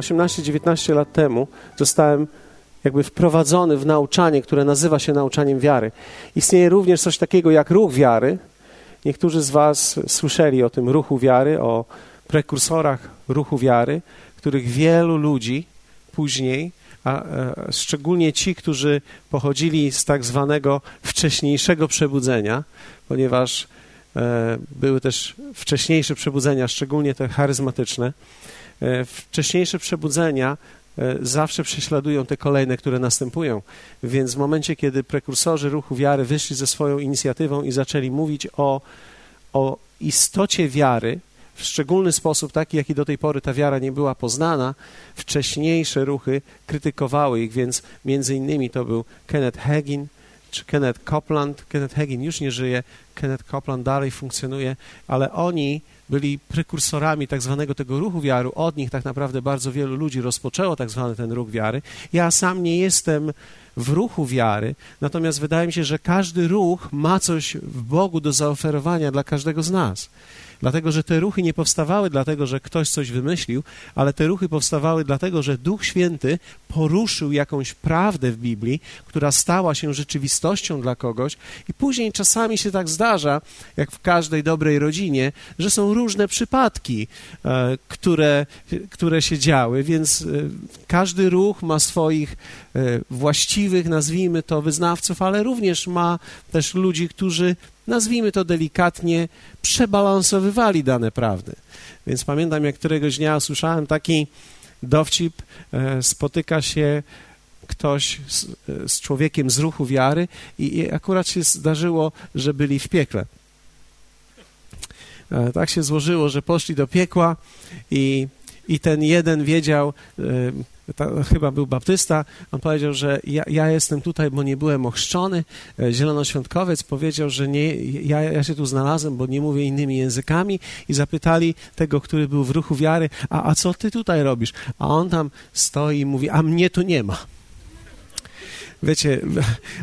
18-19 lat temu zostałem jakby wprowadzony w nauczanie, które nazywa się nauczaniem wiary. Istnieje również coś takiego jak ruch wiary. Niektórzy z Was słyszeli o tym ruchu wiary, o prekursorach ruchu wiary, których wielu ludzi później, a, a szczególnie ci, którzy pochodzili z tak zwanego wcześniejszego przebudzenia, ponieważ e, były też wcześniejsze przebudzenia, szczególnie te charyzmatyczne. E, wcześniejsze przebudzenia e, zawsze prześladują te kolejne, które następują. Więc w momencie, kiedy prekursorzy ruchu wiary wyszli ze swoją inicjatywą i zaczęli mówić o, o istocie wiary, w szczególny sposób, taki jaki do tej pory ta wiara nie była poznana, wcześniejsze ruchy krytykowały ich, więc między innymi to był Kenneth Hagin czy Kenneth Copeland. Kenneth Hagin już nie żyje, Kenneth Copeland dalej funkcjonuje, ale oni byli prekursorami tak zwanego tego ruchu wiary. Od nich tak naprawdę bardzo wielu ludzi rozpoczęło tak zwany ten ruch wiary. Ja sam nie jestem w ruchu wiary, natomiast wydaje mi się, że każdy ruch ma coś w Bogu do zaoferowania dla każdego z nas. Dlatego, że te ruchy nie powstawały dlatego, że ktoś coś wymyślił, ale te ruchy powstawały dlatego, że Duch Święty poruszył jakąś prawdę w Biblii, która stała się rzeczywistością dla kogoś. I później czasami się tak zdarza, jak w każdej dobrej rodzinie, że są różne przypadki, e, które, które się działy, więc e, każdy ruch ma swoich e, właściwych, nazwijmy to, wyznawców, ale również ma też ludzi, którzy nazwijmy to delikatnie, przebalansowywali dane prawdy. Więc pamiętam, jak któregoś dnia usłyszałem taki dowcip, e, spotyka się ktoś z, e, z człowiekiem z ruchu wiary i, i akurat się zdarzyło, że byli w piekle. E, tak się złożyło, że poszli do piekła i, i ten jeden wiedział, to chyba był baptysta, on powiedział, że ja, ja, jestem tutaj, bo nie byłem ochrzczony. E, zielonoświątkowiec powiedział, że nie, ja, ja się tu znalazłem, bo nie mówię innymi językami i zapytali tego, który był w ruchu wiary, a, a co ty tutaj robisz? A on tam stoi i mówi, a mnie tu nie ma wiecie,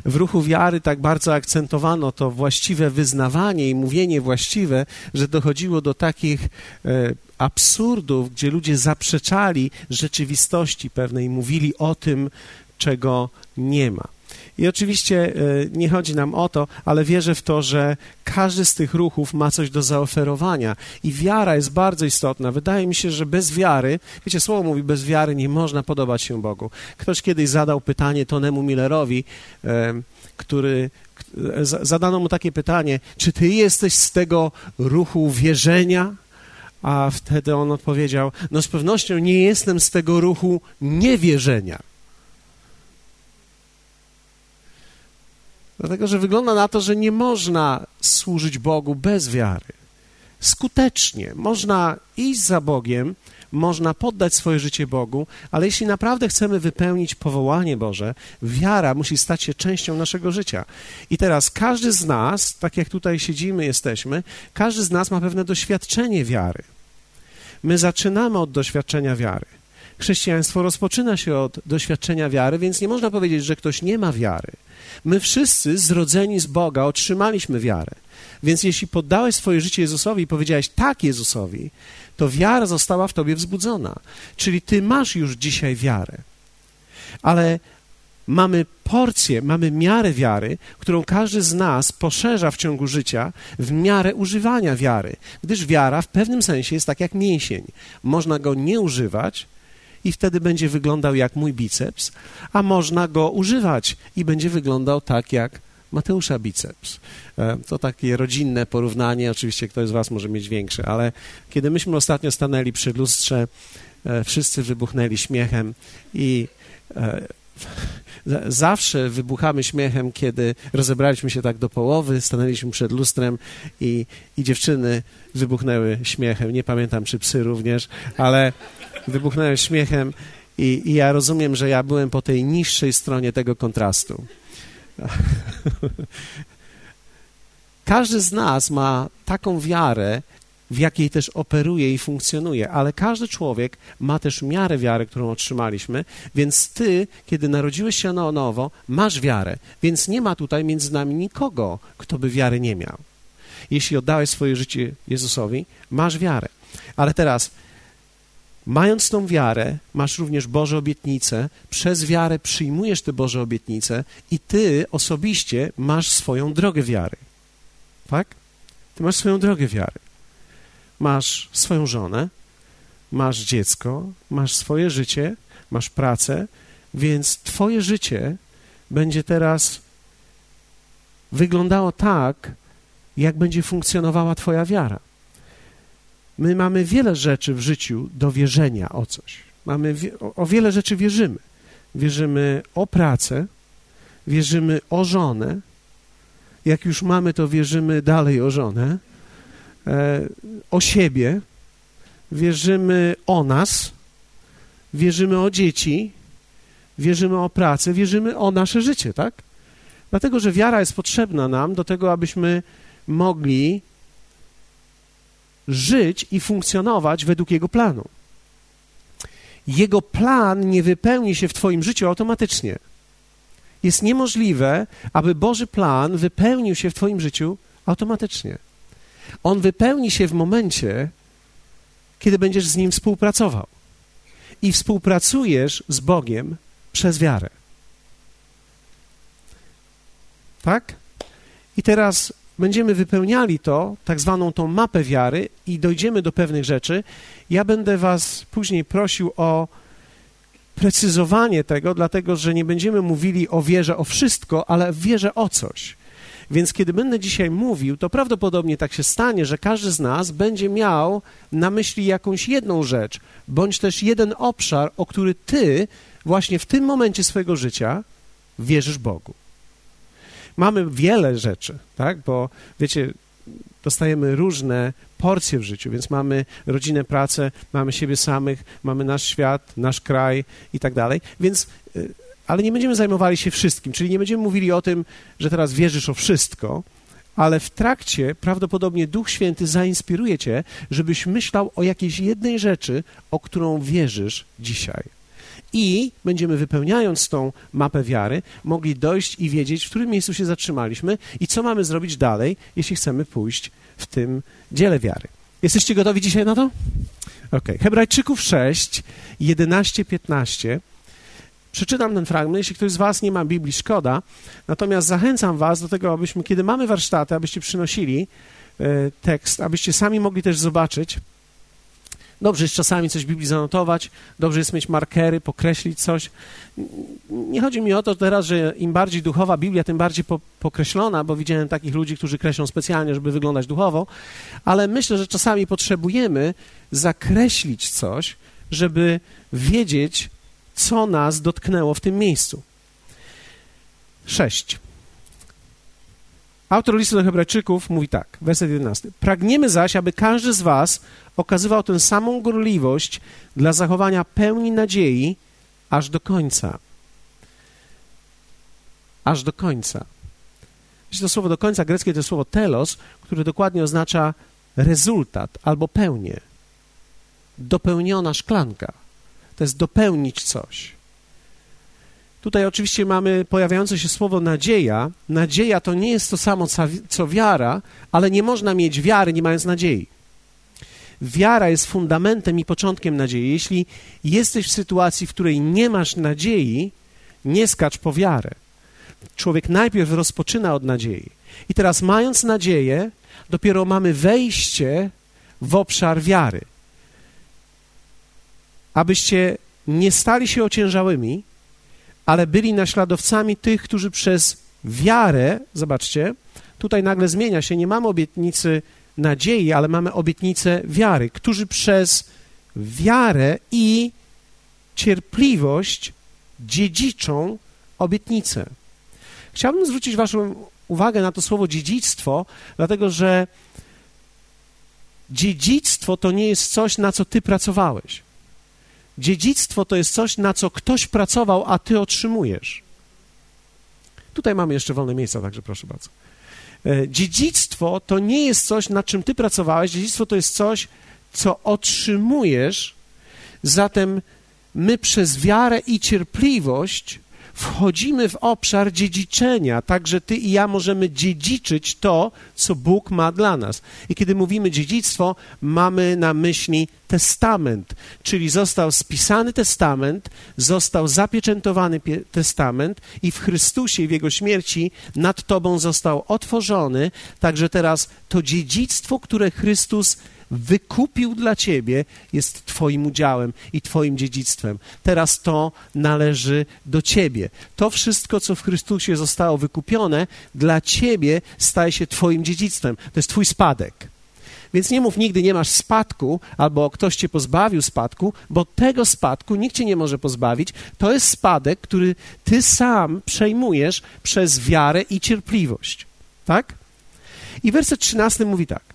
w ruchu wiary tak bardzo akcentowano to właściwe wyznawanie i mówienie właściwe, że dochodziło do takich e, absurdów, gdzie ludzie zaprzeczali rzeczywistości pewnej, mówili o tym, czego nie ma. I oczywiście e, nie chodzi nam o to, ale wierzę w to, że każdy z tych ruchów ma coś do zaoferowania i wiara jest bardzo istotna. Wydaje mi się, że bez wiary, wiecie, słowo mówi, bez wiary nie można podobać się Bogu. Ktoś kiedyś zadał pytanie Tonemu Millerowi, e, który zadano mu takie pytanie, czy ty jesteś z tego ruchu wierzenia? A wtedy on odpowiedział: No, z pewnością nie jestem z tego ruchu niewierzenia. Dlatego, że wygląda na to, że nie można służyć Bogu bez wiary. Skutecznie można iść za Bogiem, można poddać swoje życie Bogu, ale jeśli naprawdę chcemy wypełnić powołanie Boże, wiara musi stać się częścią naszego życia. I teraz każdy z nas, tak jak tutaj siedzimy, jesteśmy, każdy z nas ma pewne doświadczenie wiary. My zaczynamy od doświadczenia wiary. Chrześcijaństwo rozpoczyna się od doświadczenia wiary, więc nie można powiedzieć, że ktoś nie ma wiary. My wszyscy zrodzeni z Boga otrzymaliśmy wiarę. Więc jeśli poddałeś swoje życie Jezusowi i powiedziałeś tak Jezusowi, to wiara została w tobie wzbudzona. Czyli ty masz już dzisiaj wiarę. Ale mamy porcję, mamy miarę wiary, którą każdy z nas poszerza w ciągu życia w miarę używania wiary. Gdyż wiara w pewnym sensie jest tak jak mięsień. Można go nie używać, i wtedy będzie wyglądał jak mój biceps, a można go używać i będzie wyglądał tak jak Mateusza biceps. E, to takie rodzinne porównanie, oczywiście ktoś z Was może mieć większe, ale kiedy myśmy ostatnio stanęli przy lustrze, e, wszyscy wybuchnęli śmiechem i e, zawsze wybuchamy śmiechem, kiedy rozebraliśmy się tak do połowy, stanęliśmy przed lustrem i, i dziewczyny wybuchnęły śmiechem. Nie pamiętam, czy psy również, ale wybuchnęły śmiechem i, i ja rozumiem, że ja byłem po tej niższej stronie tego kontrastu. Każdy z nas ma taką wiarę, w jakiej też operuje i funkcjonuje, ale każdy człowiek ma też miarę wiary, którą otrzymaliśmy, więc ty, kiedy narodziłeś się na nowo, masz wiarę, więc nie ma tutaj między nami nikogo, kto by wiary nie miał. Jeśli oddałeś swoje życie Jezusowi, masz wiarę. Ale teraz Mając tą wiarę, masz również Boże obietnice, przez wiarę przyjmujesz te Boże obietnice i ty osobiście masz swoją drogę wiary. Tak? Ty masz swoją drogę wiary. Masz swoją żonę, masz dziecko, masz swoje życie, masz pracę, więc twoje życie będzie teraz wyglądało tak, jak będzie funkcjonowała twoja wiara. My mamy wiele rzeczy w życiu do wierzenia o coś. Mamy o wiele rzeczy wierzymy. Wierzymy o pracę, wierzymy o żonę. Jak już mamy, to wierzymy dalej o żonę, e, o siebie, wierzymy o nas, wierzymy o dzieci, wierzymy o pracę, wierzymy o nasze życie, tak? Dlatego, że wiara jest potrzebna nam do tego, abyśmy mogli żyć i funkcjonować według Jego planu. Jego plan nie wypełni się w Twoim życiu automatycznie. Jest niemożliwe, aby Boży plan wypełnił się w Twoim życiu automatycznie. On wypełni się w momencie, kiedy będziesz z Nim współpracował. I współpracujesz z Bogiem przez wiarę. Tak? I teraz będziemy wypełniali to, tak zwaną tą mapę wiary i dojdziemy do pewnych rzeczy. Ja będę Was później prosił o precyzowanie tego, dlatego że nie będziemy mówili o wierze o wszystko, ale wierze o coś. Więc kiedy będę dzisiaj mówił, to prawdopodobnie tak się stanie, że każdy z nas będzie miał na myśli jakąś jedną rzecz, bądź też jeden obszar, o który ty właśnie w tym momencie swojego życia wierzysz Bogu mamy wiele rzeczy, tak? Bo wiecie, dostajemy różne porcje w życiu, więc mamy rodzinę, pracę, mamy siebie samych, mamy nasz świat, nasz kraj i tak dalej. Więc, y, ale nie będziemy zajmowali się wszystkim, czyli nie będziemy mówili o tym, że teraz wierzysz o wszystko, ale w trakcie prawdopodobnie Duch Święty zainspiruje cię, żebyś myślał o jakiejś jednej rzeczy, o którą wierzysz dzisiaj i będziemy wypełniając tą mapę wiary mogli dojść i wiedzieć, w którym miejscu się zatrzymaliśmy i co mamy zrobić dalej, jeśli chcemy pójść w tym dziele wiary. Jesteście gotowi dzisiaj na to? Ok. Hebrajczyków 6, 11, 15. Przeczytam ten fragment. Jeśli ktoś z Was nie ma Biblii, szkoda. Natomiast zachęcam Was do tego, abyśmy, kiedy mamy warsztaty, abyście przynosili e, tekst, abyście sami mogli też zobaczyć, Dobrze jest czasami coś w Biblii zanotować, dobrze jest mieć markery, pokreślić coś. Nie chodzi mi o to teraz, że im bardziej duchowa Biblia, tym bardziej po, pokreślona, bo widziałem takich ludzi, którzy kreślą specjalnie, żeby wyglądać duchowo, ale myślę, że czasami potrzebujemy zakreślić coś, żeby wiedzieć, co nas dotknęło w tym miejscu. Sześć. Autor listu do Hebrajczyków mówi tak, werset 11. Pragniemy zaś, aby każdy z was okazywał tę samą gorliwość dla zachowania pełni nadziei aż do końca. Aż do końca. Jeśli to słowo do końca greckie to słowo telos, które dokładnie oznacza rezultat albo pełnię. Dopełniona szklanka. To jest dopełnić coś. Tutaj oczywiście mamy pojawiające się słowo nadzieja. Nadzieja to nie jest to samo co wiara, ale nie można mieć wiary nie mając nadziei. Wiara jest fundamentem i początkiem nadziei. Jeśli jesteś w sytuacji, w której nie masz nadziei, nie skacz po wiarę. Człowiek najpierw rozpoczyna od nadziei. I teraz, mając nadzieję, dopiero mamy wejście w obszar wiary. Abyście nie stali się ociężałymi, ale byli naśladowcami tych, którzy przez wiarę, zobaczcie, tutaj nagle zmienia się, nie mamy obietnicy nadziei, ale mamy obietnicę wiary, którzy przez wiarę i cierpliwość dziedziczą obietnicę. Chciałbym zwrócić Waszą uwagę na to słowo dziedzictwo, dlatego że dziedzictwo to nie jest coś, na co Ty pracowałeś. Dziedzictwo to jest coś, na co ktoś pracował, a ty otrzymujesz. Tutaj mamy jeszcze wolne miejsca, także proszę bardzo. E, dziedzictwo to nie jest coś, nad czym ty pracowałeś. Dziedzictwo to jest coś, co otrzymujesz. Zatem my przez wiarę i cierpliwość wchodzimy w obszar dziedziczenia, także ty i ja możemy dziedziczyć to, co Bóg ma dla nas. I kiedy mówimy dziedzictwo, mamy na myśli testament, czyli został spisany testament, został zapieczętowany testament i w Chrystusie, w Jego śmierci nad tobą został otworzony, także teraz to dziedzictwo, które Chrystus wykupił dla ciebie, jest Twoim udziałem i Twoim dziedzictwem. Teraz to należy do ciebie. To wszystko, co w Chrystusie zostało wykupione, dla ciebie staje się Twoim dziedzictwem. To jest Twój spadek. Więc nie mów nigdy nie masz spadku, albo ktoś cię pozbawił spadku, bo tego spadku nikt cię nie może pozbawić. To jest spadek, który ty sam przejmujesz przez wiarę i cierpliwość. Tak? I werset 13 mówi tak.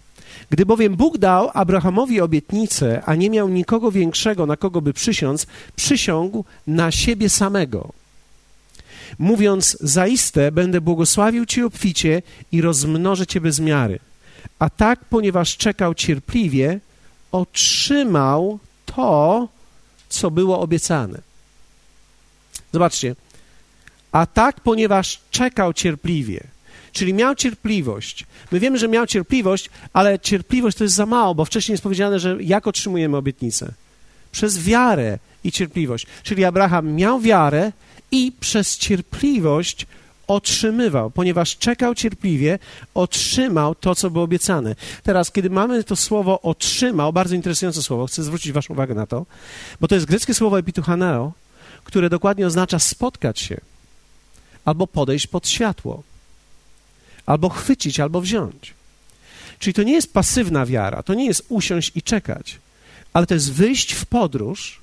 Gdy bowiem Bóg dał Abrahamowi obietnicę, a nie miał nikogo większego, na kogo by przysiąc, przysiągł na siebie samego. Mówiąc, zaiste będę błogosławił Ci obficie i rozmnożę Cię bez miary. A tak, ponieważ czekał cierpliwie, otrzymał to, co było obiecane. Zobaczcie. A tak, ponieważ czekał cierpliwie, Czyli miał cierpliwość. My wiemy, że miał cierpliwość, ale cierpliwość to jest za mało, bo wcześniej jest powiedziane, że jak otrzymujemy obietnicę? Przez wiarę i cierpliwość. Czyli Abraham miał wiarę i przez cierpliwość otrzymywał, ponieważ czekał cierpliwie, otrzymał to, co było obiecane. Teraz, kiedy mamy to słowo otrzymał, bardzo interesujące słowo, chcę zwrócić Waszą uwagę na to, bo to jest greckie słowo epituchaneo, które dokładnie oznacza spotkać się albo podejść pod światło albo chwycić, albo wziąć. Czyli to nie jest pasywna wiara, to nie jest usiąść i czekać, ale to jest wyjść w podróż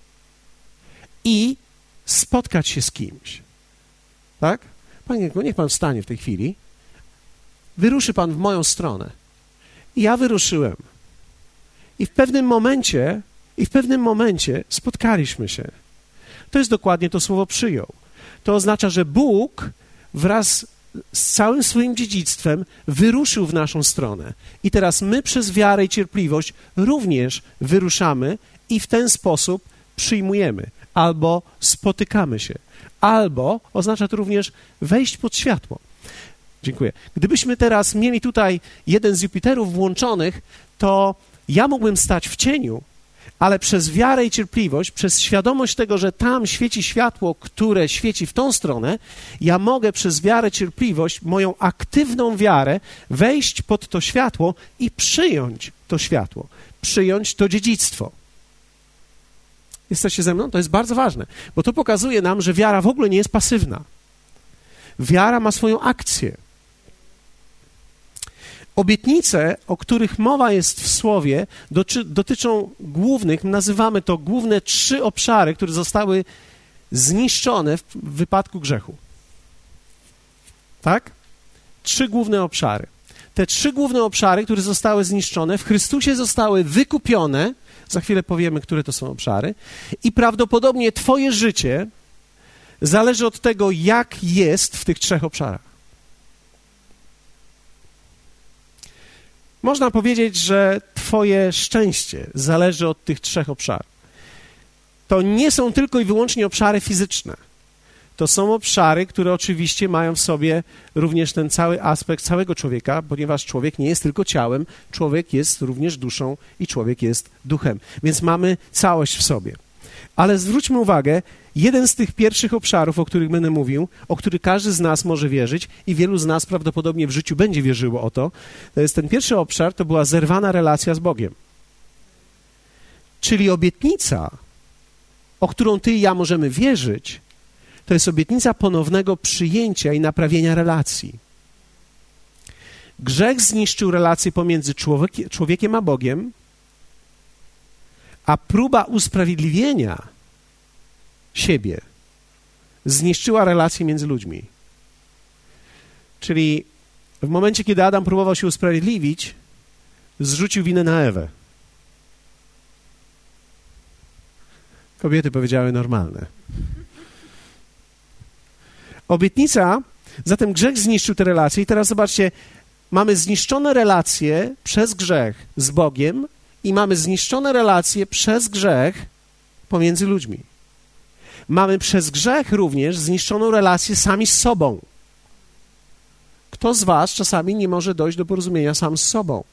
i spotkać się z kimś. Tak? Panie, niech pan wstanie w tej chwili. Wyruszy pan w moją stronę. I ja wyruszyłem. I w pewnym momencie, i w pewnym momencie spotkaliśmy się. To jest dokładnie to słowo przyjął. To oznacza, że Bóg wraz z całym swoim dziedzictwem wyruszył w naszą stronę. I teraz my przez wiarę i cierpliwość również wyruszamy i w ten sposób przyjmujemy albo spotykamy się, albo oznacza to również wejść pod światło. Dziękuję. Gdybyśmy teraz mieli tutaj jeden z Jupiterów włączonych, to ja mógłbym stać w cieniu, ale przez wiarę i cierpliwość, przez świadomość tego, że tam świeci światło, które świeci w tą stronę, ja mogę przez wiarę, cierpliwość, moją aktywną wiarę wejść pod to światło i przyjąć to światło, przyjąć to dziedzictwo. Jesteście ze mną? To jest bardzo ważne, bo to pokazuje nam, że wiara w ogóle nie jest pasywna. Wiara ma swoją akcję. Obietnice, o których mowa jest w słowie, dotyczą głównych, nazywamy to główne trzy obszary, które zostały zniszczone w wypadku grzechu. Tak? Trzy główne obszary. Te trzy główne obszary, które zostały zniszczone, w Chrystusie zostały wykupione. Za chwilę powiemy, które to są obszary. I prawdopodobnie Twoje życie zależy od tego, jak jest w tych trzech obszarach. Można powiedzieć, że Twoje szczęście zależy od tych trzech obszarów. To nie są tylko i wyłącznie obszary fizyczne. To są obszary, które oczywiście mają w sobie również ten cały aspekt całego człowieka, ponieważ człowiek nie jest tylko ciałem, człowiek jest również duszą i człowiek jest duchem. Więc mamy całość w sobie. Ale zwróćmy uwagę, jeden z tych pierwszych obszarów, o których będę mówił, o który każdy z nas może wierzyć i wielu z nas prawdopodobnie w życiu będzie wierzyło o to, to jest ten pierwszy obszar, to była zerwana relacja z Bogiem. Czyli obietnica, o którą ty i ja możemy wierzyć, to jest obietnica ponownego przyjęcia i naprawienia relacji. Grzech zniszczył relację pomiędzy człowiekiem a Bogiem, a próba usprawiedliwienia siebie zniszczyła relacje między ludźmi. Czyli w momencie, kiedy Adam próbował się usprawiedliwić, zrzucił winę na Ewę. Kobiety powiedziały normalne. Obietnica, zatem grzech zniszczył te relacje i teraz zobaczcie, mamy zniszczone relacje przez grzech z Bogiem i mamy zniszczone relacje przez grzech pomiędzy ludźmi. Mamy przez grzech również zniszczoną relację sami z sobą. Kto z Was czasami nie może dojść do porozumienia sam z sobą?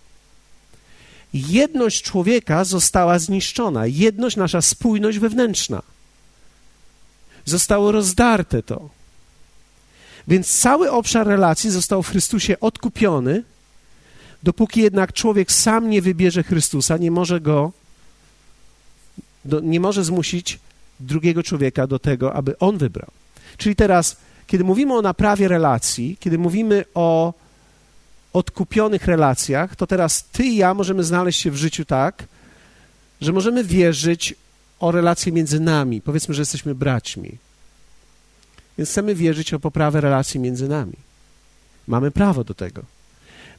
Jedność człowieka została zniszczona, jedność, nasza spójność wewnętrzna. Zostało rozdarte to. Więc cały obszar relacji został w Chrystusie odkupiony. Dopóki jednak człowiek sam nie wybierze Chrystusa, nie może go, do, nie może zmusić drugiego człowieka do tego, aby on wybrał. Czyli teraz, kiedy mówimy o naprawie relacji, kiedy mówimy o odkupionych relacjach, to teraz ty i ja możemy znaleźć się w życiu tak, że możemy wierzyć o relacje między nami. Powiedzmy, że jesteśmy braćmi. Więc chcemy wierzyć o poprawę relacji między nami. Mamy prawo do tego.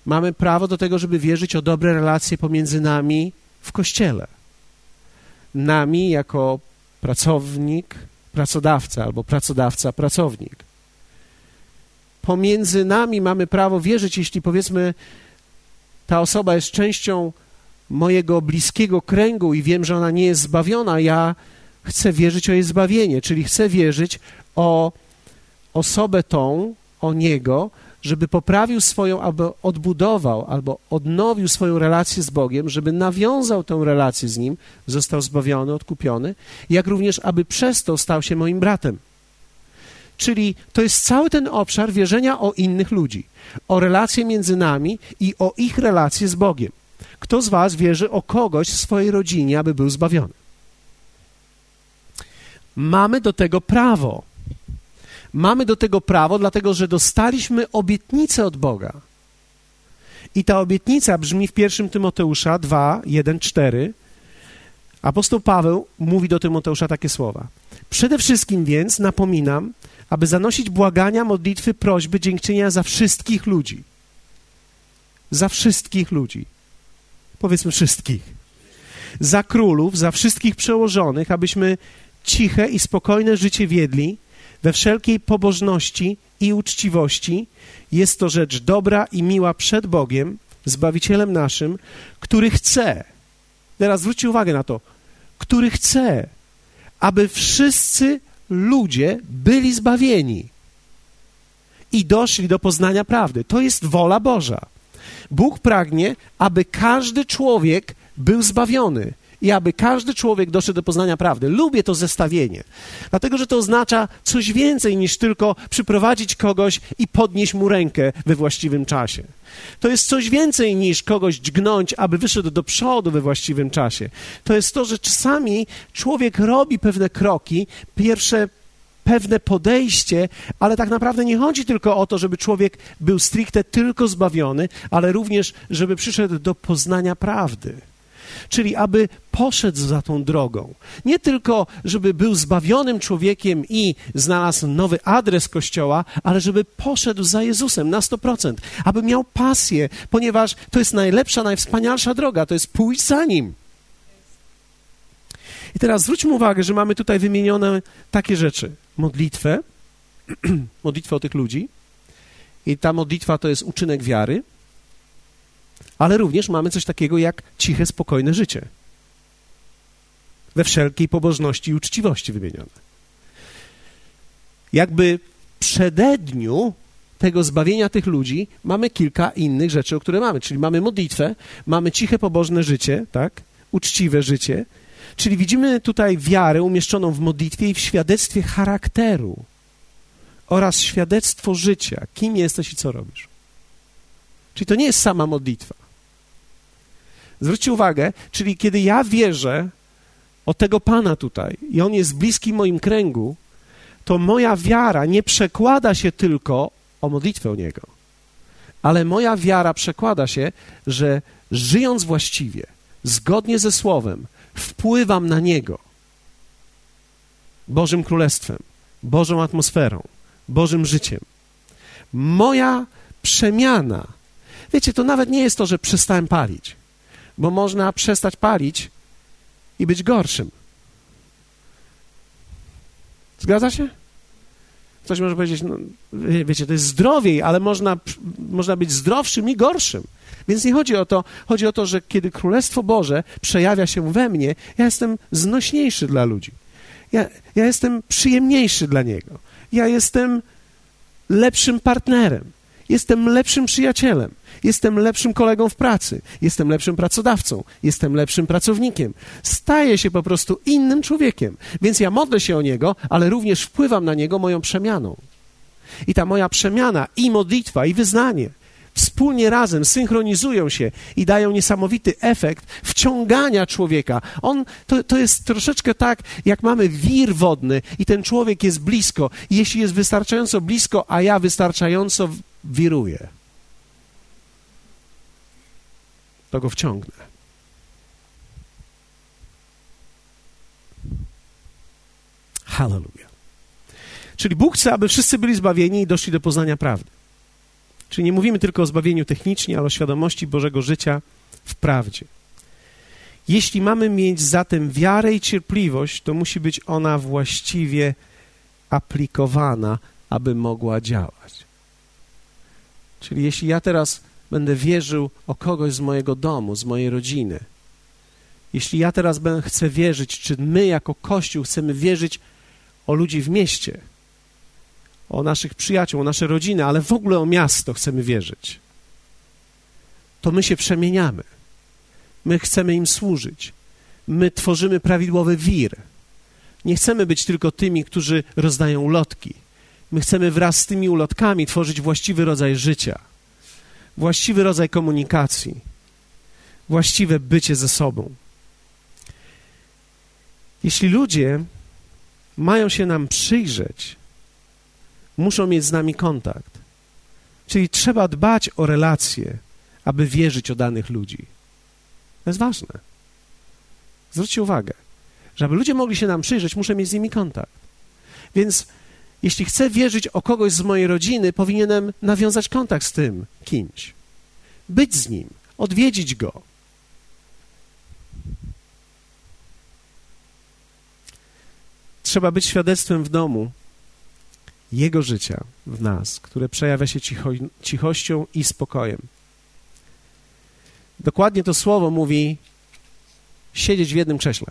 Mamy prawo do tego, żeby wierzyć o dobre relacje pomiędzy nami w kościele. Nami jako pracownik, pracodawca albo pracodawca, pracownik. Pomiędzy nami mamy prawo wierzyć, jeśli powiedzmy ta osoba jest częścią mojego bliskiego kręgu i wiem, że ona nie jest zbawiona, ja chcę wierzyć o jej zbawienie, czyli chcę wierzyć o osobę tą, o niego, żeby poprawił swoją, albo odbudował, albo odnowił swoją relację z Bogiem, żeby nawiązał tę relację z Nim, został zbawiony, odkupiony, jak również, aby przez to stał się moim bratem. Czyli to jest cały ten obszar wierzenia o innych ludzi, o relacje między nami i o ich relacje z Bogiem. Kto z Was wierzy o kogoś w swojej rodzinie, aby był zbawiony? Mamy do tego prawo. Mamy do tego prawo, dlatego że dostaliśmy obietnicę od Boga. I ta obietnica brzmi w 1 Tymoteusza 2, 1, 4. Apostoł Paweł mówi do Tymoteusza takie słowa. Przede wszystkim więc napominam, aby zanosić błagania, modlitwy, prośby, dziękczynienia za wszystkich ludzi. Za wszystkich ludzi. Powiedzmy wszystkich. Za królów, za wszystkich przełożonych, abyśmy ciche i spokojne życie wiedli, we wszelkiej pobożności i uczciwości. Jest to rzecz dobra i miła przed Bogiem, Zbawicielem naszym, który chce, teraz zwróćcie uwagę na to, który chce, aby wszyscy ludzie byli zbawieni i doszli do poznania prawdy. To jest wola Boża. Bóg pragnie, aby każdy człowiek był zbawiony i aby każdy człowiek doszedł do poznania prawdy. Lubię to zestawienie, dlatego że to oznacza coś więcej niż tylko przyprowadzić kogoś i podnieść mu rękę we właściwym czasie. To jest coś więcej niż kogoś dźgnąć, aby wyszedł do przodu we właściwym czasie. To jest to, że czasami człowiek robi pewne kroki, pierwsze pewne podejście, ale tak naprawdę nie chodzi tylko o to, żeby człowiek był stricte tylko zbawiony, ale również, żeby przyszedł do poznania prawdy czyli aby poszedł za tą drogą. Nie tylko, żeby był zbawionym człowiekiem i znalazł nowy adres Kościoła, ale żeby poszedł za Jezusem na 100%, aby miał pasję, ponieważ to jest najlepsza, najwspanialsza droga, to jest pójść za Nim. I teraz zwróćmy uwagę, że mamy tutaj wymienione takie rzeczy. Modlitwę, modlitwę o tych ludzi. I ta modlitwa to jest uczynek wiary ale również mamy coś takiego jak ciche, spokojne życie. We wszelkiej pobożności i uczciwości wymienione. Jakby przededniu tego zbawienia tych ludzi mamy kilka innych rzeczy, o które mamy. Czyli mamy modlitwę, mamy ciche, pobożne życie, tak? Uczciwe życie. Czyli widzimy tutaj wiarę umieszczoną w modlitwie i w świadectwie charakteru oraz świadectwo życia. Kim jesteś i co robisz. Czyli to nie jest sama modlitwa. Zwróćcie uwagę, czyli kiedy ja wierzę o tego Pana tutaj i On jest bliski moim kręgu, to moja wiara nie przekłada się tylko o modlitwę o Niego, ale moja wiara przekłada się, że żyjąc właściwie, zgodnie ze Słowem, wpływam na Niego Bożym Królestwem, Bożą atmosferą, Bożym życiem. Moja przemiana, wiecie, to nawet nie jest to, że przestałem palić bo można przestać palić i być gorszym. Zgadza się? Ktoś może powiedzieć, no, wiecie, to jest zdrowiej, ale można, można być zdrowszym i gorszym. Więc nie chodzi o to, chodzi o to, że kiedy Królestwo Boże przejawia się we mnie, ja jestem znośniejszy dla ludzi. Ja, ja jestem przyjemniejszy dla niego. Ja jestem lepszym partnerem. Jestem lepszym przyjacielem. Jestem lepszym kolegą w pracy. Jestem lepszym pracodawcą. Jestem lepszym pracownikiem. Staję się po prostu innym człowiekiem. Więc ja modlę się o niego, ale również wpływam na niego moją przemianą. I ta moja przemiana, i modlitwa, i wyznanie wspólnie razem synchronizują się i dają niesamowity efekt wciągania człowieka. On, to, to jest troszeczkę tak, jak mamy wir wodny i ten człowiek jest blisko. Jeśli jest wystarczająco blisko, a ja wystarczająco wiruję, to go wciągnę. Hallelujah. Czyli Bóg chce, aby wszyscy byli zbawieni i doszli do poznania prawdy. Czyli nie mówimy tylko o zbawieniu technicznie, ale o świadomości Bożego życia w prawdzie. Jeśli mamy mieć zatem wiarę i cierpliwość, to musi być ona właściwie aplikowana, aby mogła działać. Czyli jeśli ja teraz będę wierzył o kogoś z mojego domu, z mojej rodziny, jeśli ja teraz chcę wierzyć, czy my jako Kościół chcemy wierzyć o ludzi w mieście, o naszych przyjaciół, o nasze rodziny, ale w ogóle o miasto chcemy wierzyć, to my się przemieniamy. My chcemy im służyć. My tworzymy prawidłowy wir. Nie chcemy być tylko tymi, którzy rozdają ulotki. My chcemy wraz z tymi ulotkami tworzyć właściwy rodzaj życia, właściwy rodzaj komunikacji, właściwe bycie ze sobą. Jeśli ludzie mają się nam przyjrzeć, muszą mieć z nami kontakt. Czyli trzeba dbać o relacje, aby wierzyć o danych ludzi. To jest ważne. Zwróćcie uwagę, że aby ludzie mogli się nam przyjrzeć, muszę mieć z nimi kontakt. Więc jeśli chcę wierzyć o kogoś z mojej rodziny, powinienem nawiązać kontakt z tym kimś. Być z nim, odwiedzić go. Trzeba być świadectwem w domu, jego życia w nas, które przejawia się cicho, cichością i spokojem. Dokładnie to słowo mówi siedzieć w jednym krześle.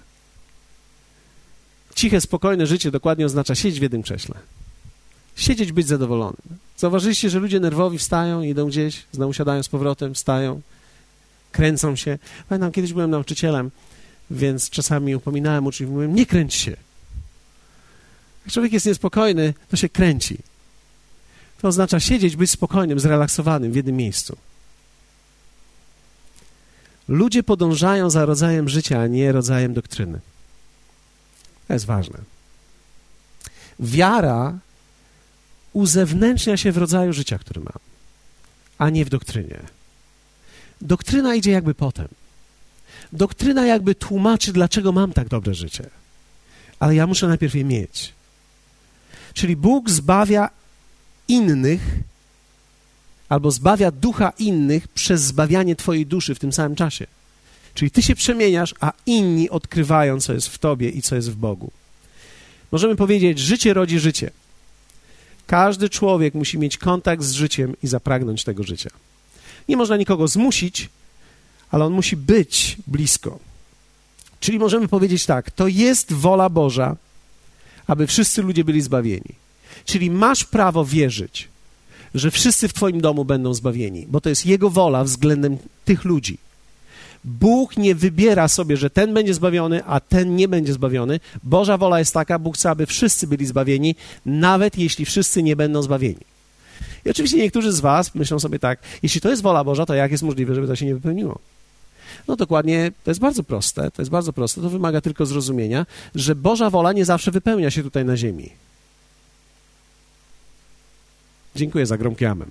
Ciche, spokojne życie dokładnie oznacza siedzieć w jednym krześle. Siedzieć, być zadowolonym. Zauważyliście, że ludzie nerwowi wstają, idą gdzieś, znowu siadają z powrotem, wstają, kręcą się. Pamiętam, kiedyś byłem nauczycielem, więc czasami upominałem uczniów, mówiłem, nie kręć się. Jak człowiek jest niespokojny, to się kręci. To oznacza siedzieć, być spokojnym, zrelaksowanym w jednym miejscu. Ludzie podążają za rodzajem życia, a nie rodzajem doktryny. To jest ważne. Wiara uzewnętrznia się w rodzaju życia, który mam, a nie w doktrynie. Doktryna idzie jakby potem. Doktryna jakby tłumaczy, dlaczego mam tak dobre życie. Ale ja muszę najpierw je mieć. Czyli Bóg zbawia innych albo zbawia ducha innych przez zbawianie Twojej duszy w tym samym czasie. Czyli Ty się przemieniasz, a inni odkrywają, co jest w Tobie i co jest w Bogu. Możemy powiedzieć, życie rodzi życie. Każdy człowiek musi mieć kontakt z życiem i zapragnąć tego życia. Nie można nikogo zmusić, ale on musi być blisko. Czyli możemy powiedzieć tak: to jest wola Boża, aby wszyscy ludzie byli zbawieni. Czyli masz prawo wierzyć, że wszyscy w Twoim domu będą zbawieni, bo to jest Jego wola względem tych ludzi. Bóg nie wybiera sobie, że ten będzie zbawiony, a ten nie będzie zbawiony. Boża wola jest taka, Bóg chce, aby wszyscy byli zbawieni, nawet jeśli wszyscy nie będą zbawieni. I oczywiście niektórzy z Was myślą sobie tak, jeśli to jest wola Boża, to jak jest możliwe, żeby to się nie wypełniło? No dokładnie, to jest bardzo proste, to jest bardzo proste, to wymaga tylko zrozumienia, że Boża wola nie zawsze wypełnia się tutaj na ziemi. Dziękuję za gromki amen.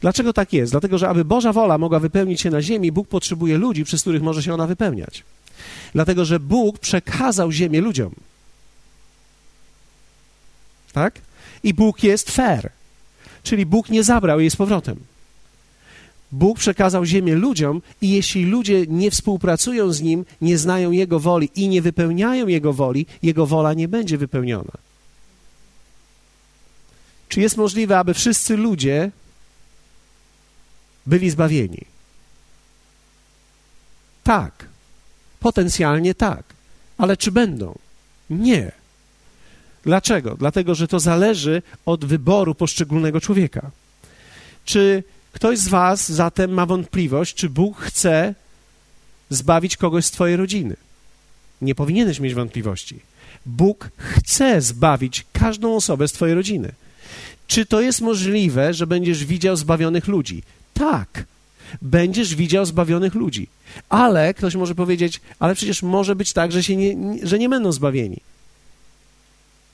Dlaczego tak jest? Dlatego, że aby Boża wola mogła wypełnić się na ziemi, Bóg potrzebuje ludzi, przez których może się ona wypełniać. Dlatego, że Bóg przekazał ziemię ludziom. Tak? I Bóg jest fair. Czyli Bóg nie zabrał jej z powrotem. Bóg przekazał ziemię ludziom i jeśli ludzie nie współpracują z Nim, nie znają Jego woli i nie wypełniają Jego woli, Jego wola nie będzie wypełniona. Czy jest możliwe, aby wszyscy ludzie byli zbawieni? Tak. Potencjalnie tak. Ale czy będą? Nie. Dlaczego? Dlatego, że to zależy od wyboru poszczególnego człowieka. Czy ktoś z Was zatem ma wątpliwość, czy Bóg chce zbawić kogoś z Twojej rodziny? Nie powinieneś mieć wątpliwości. Bóg chce zbawić każdą osobę z Twojej rodziny. Czy to jest możliwe, że będziesz widział zbawionych ludzi? Tak, będziesz widział zbawionych ludzi. Ale ktoś może powiedzieć, ale przecież może być tak, że, się nie, że nie będą zbawieni.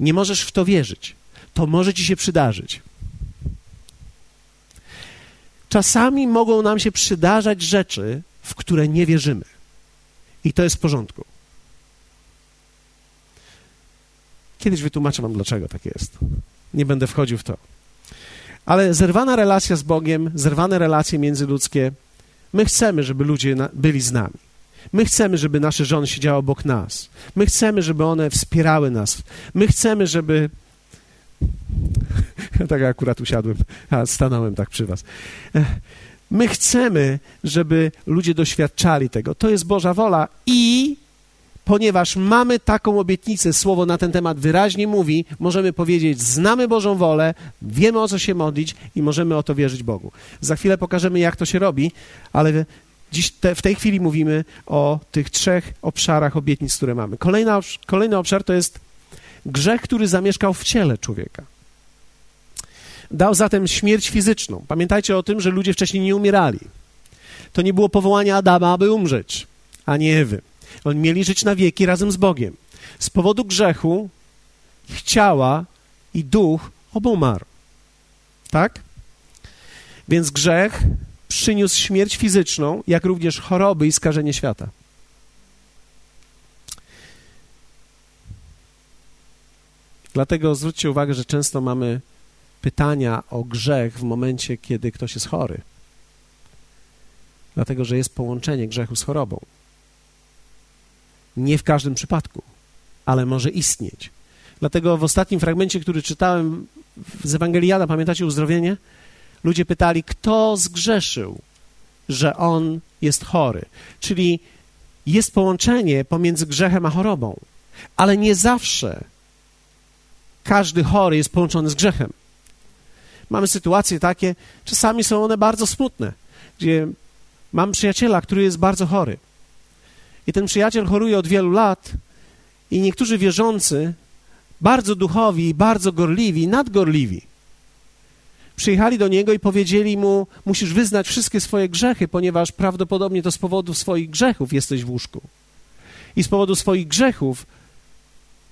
Nie możesz w to wierzyć. To może ci się przydarzyć. Czasami mogą nam się przydarzać rzeczy, w które nie wierzymy. I to jest w porządku. Kiedyś wytłumaczę Wam, dlaczego tak jest. Nie będę wchodził w to. Ale zerwana relacja z Bogiem, zerwane relacje międzyludzkie, my chcemy, żeby ludzie byli z nami. My chcemy, żeby nasze żony siedziały obok nas. My chcemy, żeby one wspierały nas. My chcemy, żeby. tak akurat usiadłem, a stanąłem tak przy Was. My chcemy, żeby ludzie doświadczali tego. To jest Boża wola i ponieważ mamy taką obietnicę, słowo na ten temat wyraźnie mówi, możemy powiedzieć: znamy Bożą wolę, wiemy o co się modlić i możemy o to wierzyć Bogu. Za chwilę pokażemy, jak to się robi, ale dziś te, w tej chwili mówimy o tych trzech obszarach obietnic, które mamy. Kolejna, kolejny obszar to jest grzech, który zamieszkał w ciele człowieka. Dał zatem śmierć fizyczną. Pamiętajcie o tym, że ludzie wcześniej nie umierali. To nie było powołanie Adama, aby umrzeć, a nie Ewy. Mieli żyć na wieki razem z Bogiem. Z powodu grzechu ciała i duch obumarł. Tak? Więc grzech przyniósł śmierć fizyczną, jak również choroby i skażenie świata. Dlatego zwróćcie uwagę, że często mamy pytania o grzech w momencie, kiedy ktoś jest chory. Dlatego, że jest połączenie grzechu z chorobą. Nie w każdym przypadku, ale może istnieć. Dlatego w ostatnim fragmencie, który czytałem z Ewangeliada, pamiętacie uzdrowienie? Ludzie pytali, kto zgrzeszył, że on jest chory. Czyli jest połączenie pomiędzy grzechem a chorobą, ale nie zawsze każdy chory jest połączony z grzechem. Mamy sytuacje takie, czasami są one bardzo smutne, gdzie mam przyjaciela, który jest bardzo chory. I ten przyjaciel choruje od wielu lat, i niektórzy wierzący, bardzo duchowi, bardzo gorliwi, nadgorliwi, przyjechali do niego i powiedzieli mu: Musisz wyznać wszystkie swoje grzechy, ponieważ prawdopodobnie to z powodu swoich grzechów jesteś w łóżku. I z powodu swoich grzechów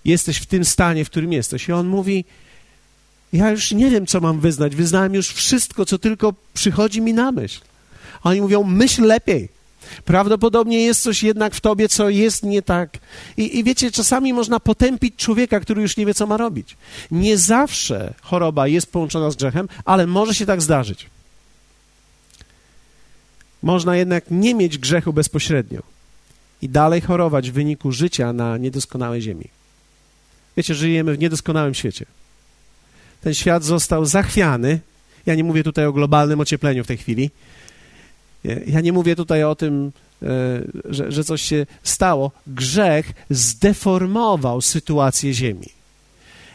jesteś w tym stanie, w którym jesteś. I on mówi: Ja już nie wiem, co mam wyznać. Wyznałem już wszystko, co tylko przychodzi mi na myśl. A oni mówią: Myśl lepiej. Prawdopodobnie jest coś jednak w tobie, co jest nie tak. I, I, wiecie, czasami można potępić człowieka, który już nie wie, co ma robić. Nie zawsze choroba jest połączona z grzechem, ale może się tak zdarzyć. Można jednak nie mieć grzechu bezpośrednio i dalej chorować w wyniku życia na niedoskonałej ziemi. Wiecie, żyjemy w niedoskonałym świecie. Ten świat został zachwiany. Ja nie mówię tutaj o globalnym ociepleniu w tej chwili, ja nie mówię tutaj o tym, e, że, że coś się stało. Grzech zdeformował sytuację Ziemi.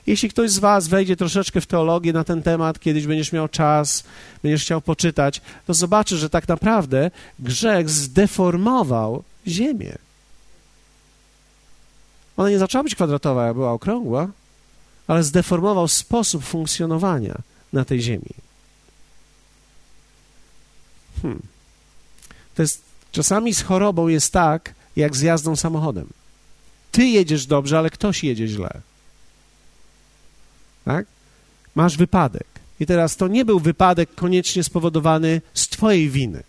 Jeśli ktoś z Was wejdzie troszeczkę w teologię na ten temat, kiedyś będziesz miał czas, będziesz chciał poczytać, to zobaczysz, że tak naprawdę grzech zdeformował Ziemię. Ona nie zaczęła być kwadratowa, była okrągła, ale zdeformował sposób funkcjonowania na tej Ziemi. Hmm. To jest, czasami z chorobą jest tak, jak z jazdą samochodem. Ty jedziesz dobrze, ale ktoś jedzie źle. Tak? Masz wypadek. I teraz to nie był wypadek koniecznie spowodowany z Twojej winy.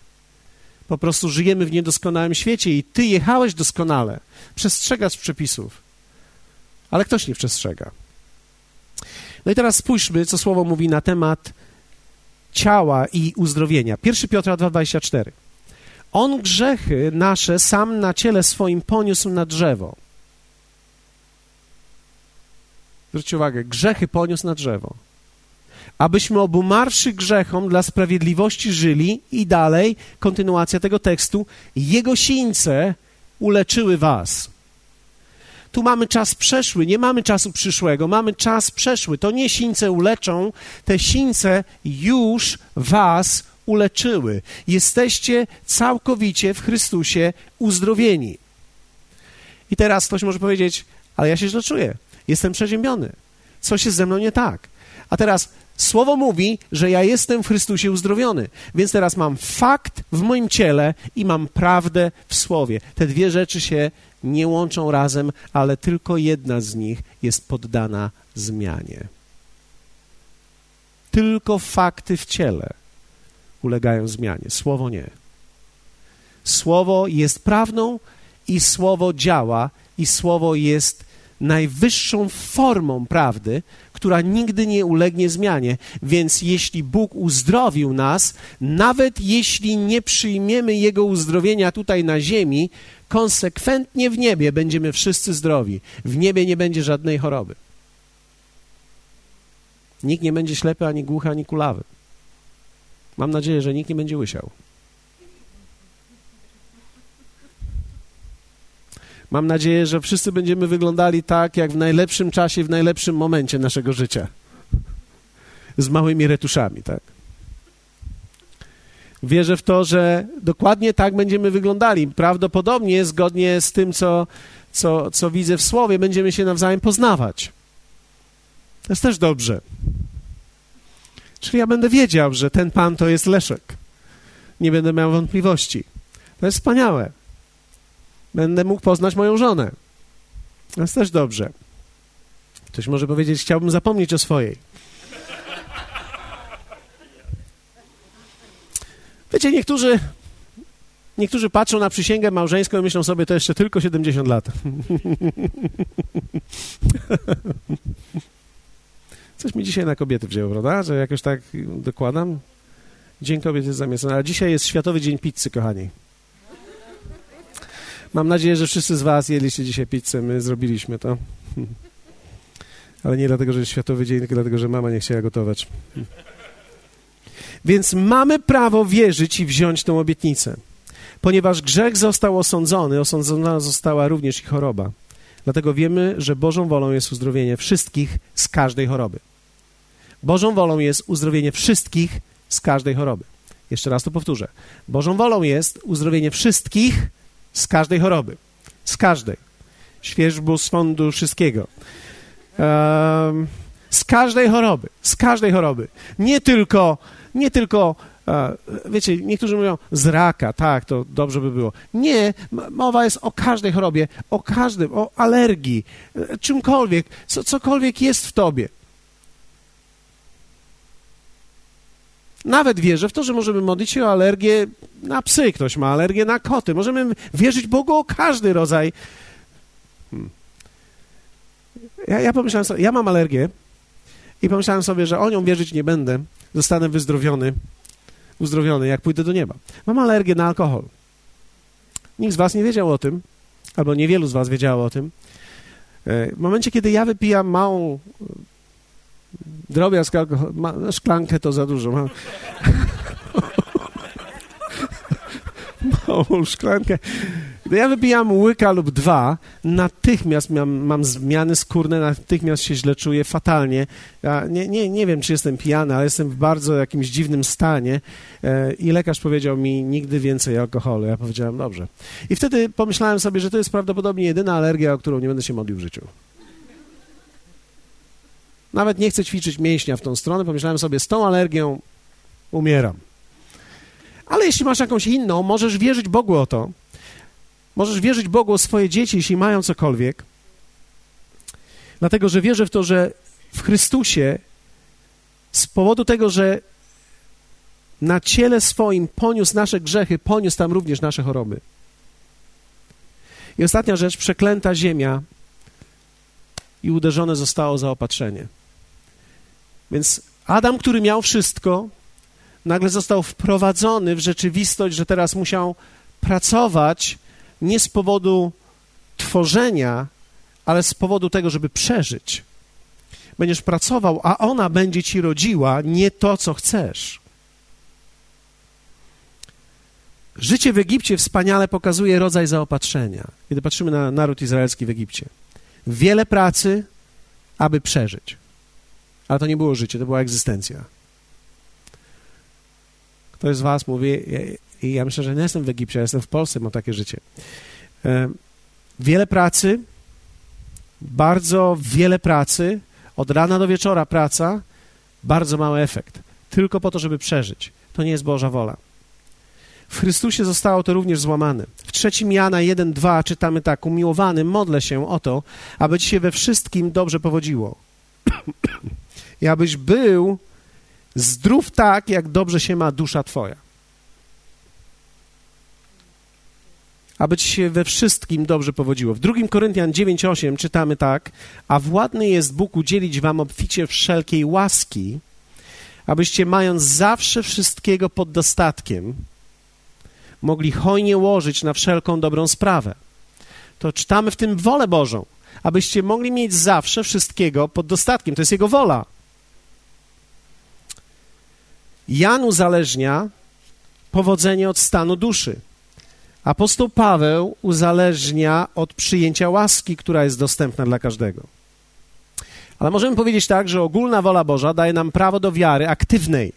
Po prostu żyjemy w niedoskonałym świecie i Ty jechałeś doskonale, przestrzegasz przepisów, ale ktoś nie przestrzega. No i teraz spójrzmy, co słowo mówi na temat ciała i uzdrowienia. 1 Piotra 2,24. On grzechy nasze sam na ciele swoim poniósł na drzewo. Zwróćcie uwagę, grzechy poniósł na drzewo. Abyśmy obumarszy grzechom dla sprawiedliwości żyli i dalej, kontynuacja tego tekstu, jego sińce uleczyły was. tu mamy czas przeszły, nie mamy czasu przyszłego, mamy czas przeszły. To nie sińce uleczą, te sińce już was uleczyły. Jesteście całkowicie w Chrystusie uzdrowieni. I teraz ktoś może powiedzieć, ale ja się źle czuję, jestem przeziębiony, coś jest ze mną nie tak. A teraz Słowo mówi, że ja jestem w Chrystusie uzdrowiony, więc teraz mam fakt w moim ciele i mam prawdę w Słowie. Te dwie rzeczy się nie łączą razem, ale tylko jedna z nich jest poddana zmianie. Tylko fakty w ciele ulegają zmianie, Słowo nie. Słowo jest prawdą i Słowo działa i Słowo jest najwyższą formą prawdy, która nigdy nie ulegnie zmianie. Więc jeśli Bóg uzdrowił nas, nawet jeśli nie przyjmiemy Jego uzdrowienia tutaj na ziemi, konsekwentnie w niebie będziemy wszyscy zdrowi. W niebie nie będzie żadnej choroby. Nikt nie będzie ślepy, ani głuchy, ani kulawy. Mam nadzieję, że nikt nie będzie łysiał. Mam nadzieję, że wszyscy będziemy wyglądali tak, jak w najlepszym czasie, w najlepszym momencie naszego życia. Z małymi retuszami, tak? Wierzę w to, że dokładnie tak będziemy wyglądali. Prawdopodobnie, zgodnie z tym, co, co, co widzę w słowie, będziemy się nawzajem poznawać. To jest też dobrze. Czyli ja będę wiedział, że ten pan to jest Leszek. Nie będę miał wątpliwości. To jest wspaniałe będę mógł poznać moją żonę. To jest też dobrze. Ktoś może powiedzieć, chciałbym zapomnieć o swojej. Wiecie, niektórzy, niektórzy patrzą na przysięgę małżeńską i myślą sobie, to jeszcze tylko 70 lat. Coś mi dzisiaj na kobiety wzięło, prawda? Że jakoś tak dokładam. Dzień kobiet jest zamiast. A dzisiaj jest Światowy Dzień Pizzy, kochani. Mam nadzieję, że wszyscy z Was jedliście dzisiaj pizzę, my zrobiliśmy to. Ale nie dlatego, że jest Światowy Dzień, tylko dlatego, że mama nie chciała gotować. Więc mamy prawo wierzyć i wziąć tą obietnicę. Ponieważ grzech został osądzony, osądzona została również i choroba. Dlatego wiemy, że Bożą wolą jest uzdrowienie wszystkich z każdej choroby. Bożą wolą jest uzdrowienie wszystkich z każdej choroby. Jeszcze raz to powtórzę. Bożą wolą jest uzdrowienie wszystkich z każdej choroby. Z każdej. Świeżbu z wszystkiego. Um, z każdej choroby. Z każdej choroby. Nie tylko, nie tylko wiecie, niektórzy mówią z raka, tak, to dobrze by było. Nie, mowa jest o każdej chorobie, o każdym, o alergii, e, czymkolwiek, co, cokolwiek jest w tobie. Nawet wierzę w to, że możemy modlić się o alergię na psy. Ktoś ma alergię na koty. Możemy wierzyć Bogu o każdy rodzaj. Hmm. Ja, ja pomyślałem sobie, ja mam alergię i pomyślałem sobie, że o nią wierzyć nie będę. Zostanę wyzdrowiony, uzdrowiony, jak pójdę do nieba. Mam alergię na alkohol. Nikt z was nie wiedział o tym, albo niewielu z was wiedziało o tym. E, w momencie, kiedy ja wypijam małą Drobiazg alkohol, ma, no, szklankę to za dużo. Ma, małą szklankę. Gdy ja wypijam łyka lub dwa, natychmiast mam, mam zmiany skórne, natychmiast się źle czuję, fatalnie. Ja nie, nie, nie wiem, czy jestem pijany, ale jestem w bardzo jakimś dziwnym stanie e, i lekarz powiedział mi nigdy więcej alkoholu. Ja powiedziałem, dobrze. I wtedy pomyślałem sobie, że to jest prawdopodobnie jedyna alergia, o którą nie będę się modlił w życiu. Nawet nie chcę ćwiczyć mięśnia w tą stronę. Pomyślałem sobie, z tą alergią umieram. Ale jeśli masz jakąś inną, możesz wierzyć Bogu o to. Możesz wierzyć Bogu o swoje dzieci, jeśli mają cokolwiek. Dlatego, że wierzę w to, że w Chrystusie z powodu tego, że na ciele swoim poniósł nasze grzechy, poniósł tam również nasze choroby. I ostatnia rzecz, przeklęta ziemia i uderzone zostało zaopatrzenie. Więc Adam, który miał wszystko, nagle został wprowadzony w rzeczywistość, że teraz musiał pracować nie z powodu tworzenia, ale z powodu tego, żeby przeżyć. Będziesz pracował, a ona będzie ci rodziła nie to, co chcesz. Życie w Egipcie wspaniale pokazuje rodzaj zaopatrzenia. Kiedy patrzymy na naród izraelski w Egipcie. wiele pracy, aby przeżyć. Ale to nie było życie, to była egzystencja. Ktoś z Was mówi, i ja myślę, że nie jestem w Egipcie, ja jestem w Polsce, mam takie życie. E, wiele pracy, bardzo wiele pracy, od rana do wieczora praca, bardzo mały efekt. Tylko po to, żeby przeżyć. To nie jest Boża wola. W Chrystusie zostało to również złamane. W trzecim Jana 1:2 czytamy tak: Umiłowany, modlę się o to, aby ci się we wszystkim dobrze powodziło. I abyś był zdrów tak, jak dobrze się ma dusza twoja. Aby ci się we wszystkim dobrze powodziło. W 2 Koryntian 9:8 czytamy tak: A władny jest Bóg udzielić wam obficie wszelkiej łaski, abyście mając zawsze wszystkiego pod dostatkiem, mogli hojnie łożyć na wszelką dobrą sprawę. To czytamy w tym wolę Bożą, abyście mogli mieć zawsze wszystkiego pod dostatkiem. To jest Jego wola. Jan uzależnia powodzenie od stanu duszy. Apostoł Paweł uzależnia od przyjęcia łaski, która jest dostępna dla każdego. Ale możemy powiedzieć tak, że ogólna wola Boża daje nam prawo do wiary aktywnej.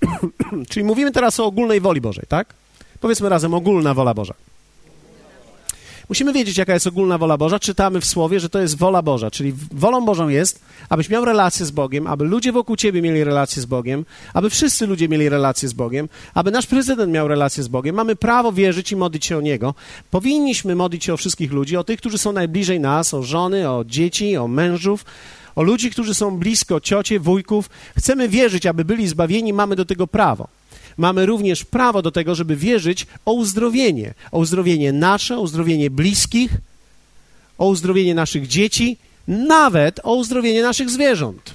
Czyli mówimy teraz o ogólnej woli Bożej, tak? Powiedzmy razem ogólna wola Boża. Musimy wiedzieć, jaka jest ogólna wola Boża. Czytamy w Słowie, że to jest wola Boża, czyli wolą Bożą jest, abyś miał relację z Bogiem, aby ludzie wokół ciebie mieli relację z Bogiem, aby wszyscy ludzie mieli relację z Bogiem, aby nasz prezydent miał relację z Bogiem. Mamy prawo wierzyć i modlić się o Niego. Powinniśmy modlić się o wszystkich ludzi, o tych, którzy są najbliżej nas, o żony, o dzieci, o mężów, o ludzi, którzy są blisko, ciocie, wujków. Chcemy wierzyć, aby byli zbawieni, mamy do tego prawo mamy również prawo do tego, żeby wierzyć o uzdrowienie. O uzdrowienie nasze, o uzdrowienie bliskich, o uzdrowienie naszych dzieci, nawet o uzdrowienie naszych zwierząt.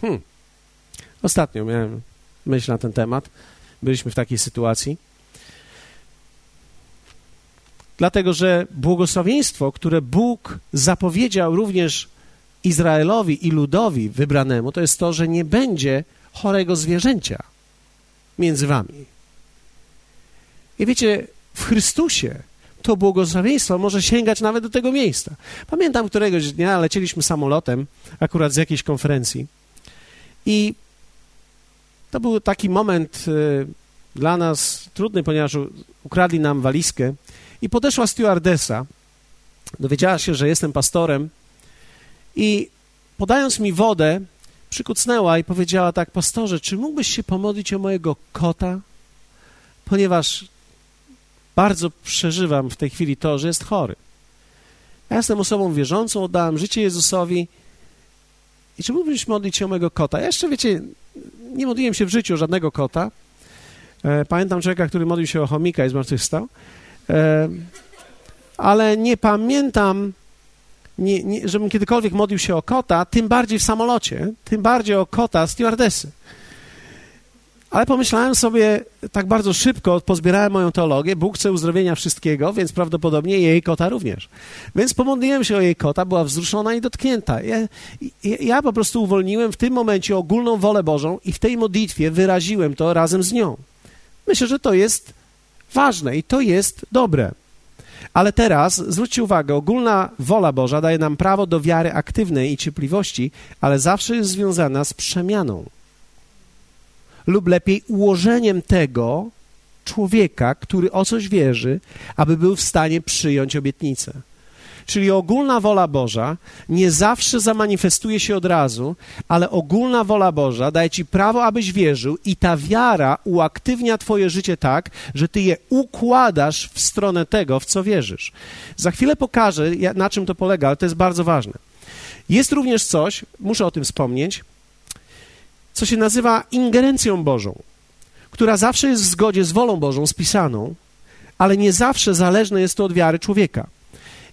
Hmm. Ostatnio miałem myśl na ten temat. Byliśmy w takiej sytuacji. Dlatego, że błogosławieństwo, które Bóg zapowiedział również Izraelowi i ludowi wybranemu, to jest to, że nie będzie chorego zwierzęcia między wami. I wiecie, w Chrystusie to błogosławieństwo może sięgać nawet do tego miejsca. Pamiętam któregoś dnia lecieliśmy samolotem akurat z jakiejś konferencji i to był taki moment y, dla nas trudny, ponieważ ukradli nam walizkę i podeszła stewardesa, dowiedziała się, że jestem pastorem i podając mi wodę, przykucnęła i powiedziała tak, pastorze, czy mógłbyś się pomodlić o mojego kota? Ponieważ bardzo przeżywam w tej chwili to, że jest chory. Ja jestem osobą wierzącą, oddałem życie Jezusowi i czy mógłbyś modlić się o mojego kota? Ja jeszcze, wiecie, nie modliłem się w życiu o żadnego kota. E, pamiętam człowieka, który modlił się o chomika i zmartwychwstał. E, ale nie pamiętam nie, nie, żebym kiedykolwiek modlił się o kota, tym bardziej w samolocie, tym bardziej o kota stewardesy. Ale pomyślałem sobie tak bardzo szybko, pozbierałem moją teologię, Bóg chce uzdrowienia wszystkiego, więc prawdopodobnie jej kota również. Więc pomodliłem się o jej kota, była wzruszona i dotknięta. Ja, ja, po prostu uwolniłem w tym momencie ogólną wolę Bożą i w tej modlitwie wyraziłem to razem z nią. Myślę, że to jest ważne i to jest dobre. Ale teraz zwróćcie uwagę, ogólna wola Boża daje nam prawo do wiary aktywnej i cierpliwości, ale zawsze jest związana z przemianą. Lub lepiej ułożeniem tego człowieka, który o coś wierzy, aby był w stanie przyjąć obietnicę. Czyli ogólna wola Boża nie zawsze zamanifestuje się od razu, ale ogólna wola Boża daje ci prawo, abyś wierzył, i ta wiara uaktywnia Twoje życie tak, że Ty je układasz w stronę tego, w co wierzysz. Za chwilę pokażę, na czym to polega, ale to jest bardzo ważne. Jest również coś, muszę o tym wspomnieć, co się nazywa ingerencją Bożą, która zawsze jest w zgodzie z wolą Bożą spisaną, ale nie zawsze zależne jest to od wiary człowieka.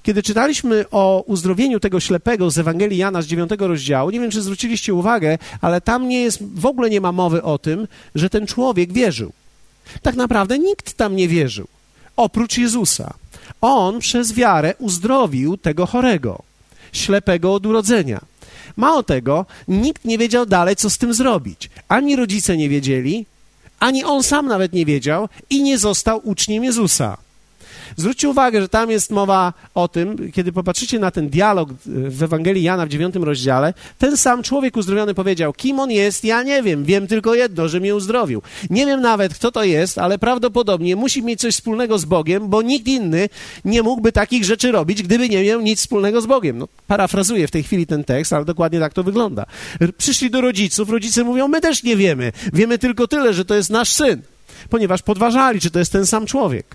Kiedy czytaliśmy o uzdrowieniu tego ślepego z Ewangelii Jana z 9 rozdziału, nie wiem, czy zwróciliście uwagę, ale tam nie jest, w ogóle nie ma mowy o tym, że ten człowiek wierzył. Tak naprawdę nikt tam nie wierzył, oprócz Jezusa. On przez wiarę uzdrowił tego chorego, ślepego od urodzenia. Mało tego, nikt nie wiedział dalej, co z tym zrobić. Ani rodzice nie wiedzieli, ani on sam nawet nie wiedział i nie został uczniem Jezusa. Zwróćcie uwagę, że tam jest mowa o tym, kiedy popatrzycie na ten dialog w Ewangelii Jana w dziewiątym rozdziale, ten sam człowiek uzdrowiony powiedział, kim on jest, ja nie wiem, wiem tylko jedno, że mnie uzdrowił. Nie wiem nawet, kto to jest, ale prawdopodobnie musi mieć coś wspólnego z Bogiem, bo nikt inny nie mógłby takich rzeczy robić, gdyby nie miał nic wspólnego z Bogiem. No, parafrazuję w tej chwili ten tekst, ale dokładnie tak to wygląda. Przyszli do rodziców, rodzice mówią, my też nie wiemy, wiemy tylko tyle, że to jest nasz syn, ponieważ podważali, czy to jest ten sam człowiek.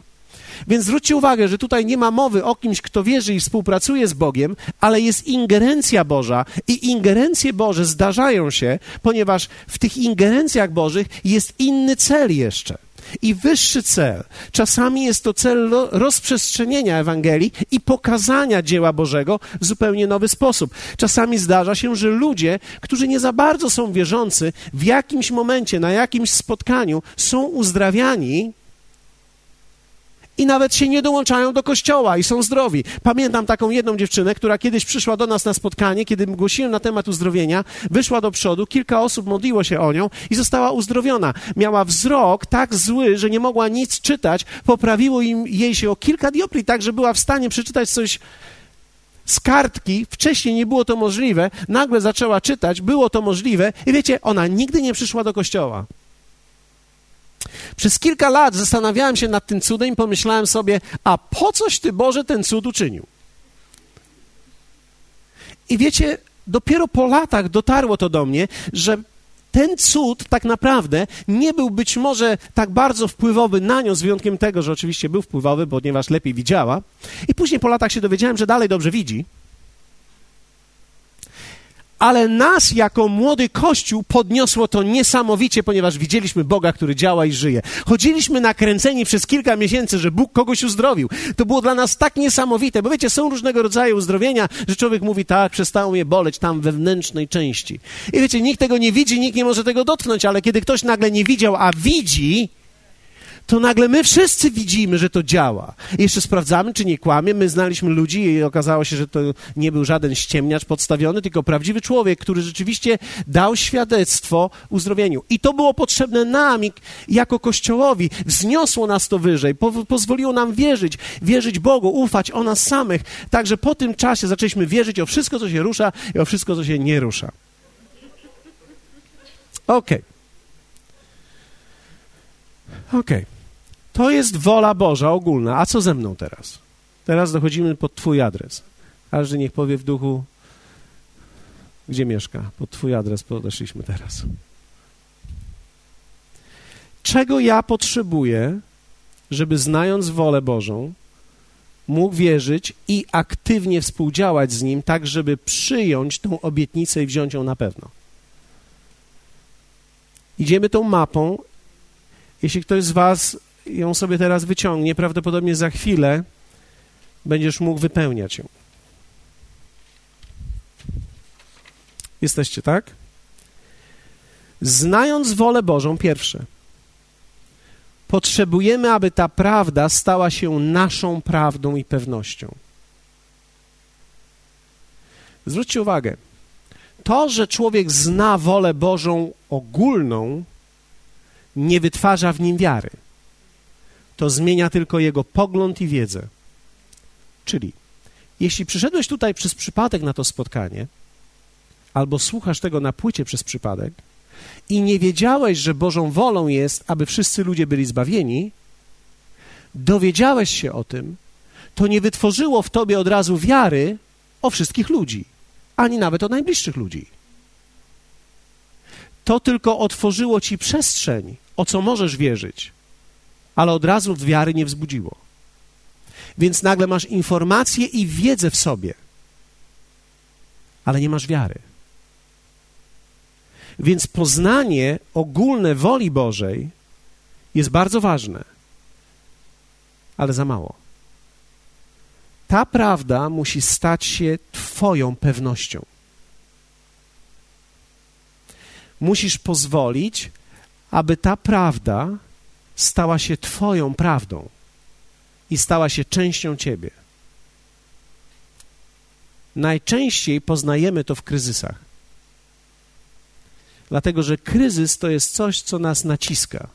Więc zwróćcie uwagę, że tutaj nie ma mowy o kimś, kto wierzy i współpracuje z Bogiem, ale jest ingerencja Boża i ingerencje Boże zdarzają się, ponieważ w tych ingerencjach Bożych jest inny cel jeszcze. I wyższy cel. Czasami jest to cel rozprzestrzenienia Ewangelii i pokazania dzieła Bożego w zupełnie nowy sposób. Czasami zdarza się, że ludzie, którzy nie za bardzo są wierzący, w jakimś momencie, na jakimś spotkaniu są uzdrawiani i nawet się nie dołączają do kościoła i są zdrowi. Pamiętam taką jedną dziewczynę, która kiedyś przyszła do nas na spotkanie, kiedy głosiłem na temat uzdrowienia, wyszła do przodu, kilka osób modliło się o nią i została uzdrowiona. Miała wzrok tak zły, że nie mogła nic czytać, poprawiło im, jej się o kilka dioptrii, tak, że była w stanie przeczytać coś z kartki, wcześniej nie było to możliwe, nagle zaczęła czytać, było to możliwe i wiecie, ona nigdy nie przyszła do kościoła. Przez kilka lat zastanawiałem się nad tym cudem i pomyślałem sobie, a po coś Ty, Boże, ten cud uczynił? I wiecie, dopiero po latach dotarło to do mnie, że ten cud tak naprawdę nie był być może tak bardzo wpływowy na nią, z wyjątkiem tego, że oczywiście był wpływowy, ponieważ lepiej widziała. I później po latach się dowiedziałem, że dalej dobrze widzi ale nas jako młody Kościół podniosło to niesamowicie, ponieważ widzieliśmy Boga, który działa i żyje. Chodziliśmy nakręceni przez kilka miesięcy, że Bóg kogoś uzdrowił. To było dla nas tak niesamowite, bo wiecie, są różnego rodzaju uzdrowienia, że człowiek mówi, tak, przestało mnie boleć tam wewnętrznej części. I wiecie, nikt tego nie widzi, nikt nie może tego dotknąć, ale kiedy ktoś nagle nie widział, a widzi, to nagle my wszyscy widzimy, że to działa. I jeszcze sprawdzamy, czy nie kłamie. My znaliśmy ludzi i okazało się, że to nie był żaden ściemniacz podstawiony, tylko prawdziwy człowiek, który rzeczywiście dał świadectwo uzdrowieniu. I to było potrzebne nam jako Kościołowi. Wzniosło nas to wyżej, po, pozwoliło nam wierzyć, wierzyć Bogu, ufać o nas samych. Także po tym czasie zaczęliśmy wierzyć o wszystko, co się rusza i o wszystko, co się nie rusza. Okej. Okay. Okej. Okay. To jest wola Boża ogólna. A co ze mną teraz? Teraz dochodzimy pod Twój adres. Każdy niech powie w duchu, gdzie mieszka. Pod Twój adres podeszliśmy teraz. Czego ja potrzebuję, żeby znając wolę Bożą, mógł wierzyć i aktywnie współdziałać z Nim, tak żeby przyjąć tą obietnicę i wziąć ją na pewno. Idziemy tą mapą. Jeśli ktoś z Was ją sobie teraz wyciągnie, prawdopodobnie za chwilę będziesz mógł wypełniać ją. Jesteście, tak? Znając wolę Bożą, pierwsze, potrzebujemy, aby ta prawda stała się naszą prawdą i pewnością. Zwróćcie uwagę, to, że człowiek zna wolę Bożą ogólną, nie wytwarza w nim wiary to zmienia tylko jego pogląd i wiedzę. Czyli, jeśli przyszedłeś tutaj przez przypadek na to spotkanie, albo słuchasz tego na płycie przez przypadek i nie wiedziałeś, że Bożą wolą jest, aby wszyscy ludzie byli zbawieni, dowiedziałeś się o tym, to nie wytworzyło w tobie od razu wiary o wszystkich ludzi, ani nawet o najbliższych ludzi. To tylko otworzyło ci przestrzeń, o co możesz wierzyć, ale od razu wiary nie wzbudziło. Więc nagle masz informację i wiedzę w sobie, ale nie masz wiary. Więc poznanie ogólne woli Bożej jest bardzo ważne, ale za mało. Ta prawda musi stać się Twoją pewnością. Musisz pozwolić, aby ta prawda stała się Twoją prawdą i stała się częścią Ciebie. Najczęściej poznajemy to w kryzysach. Dlatego, że kryzys to jest coś, co nas naciska.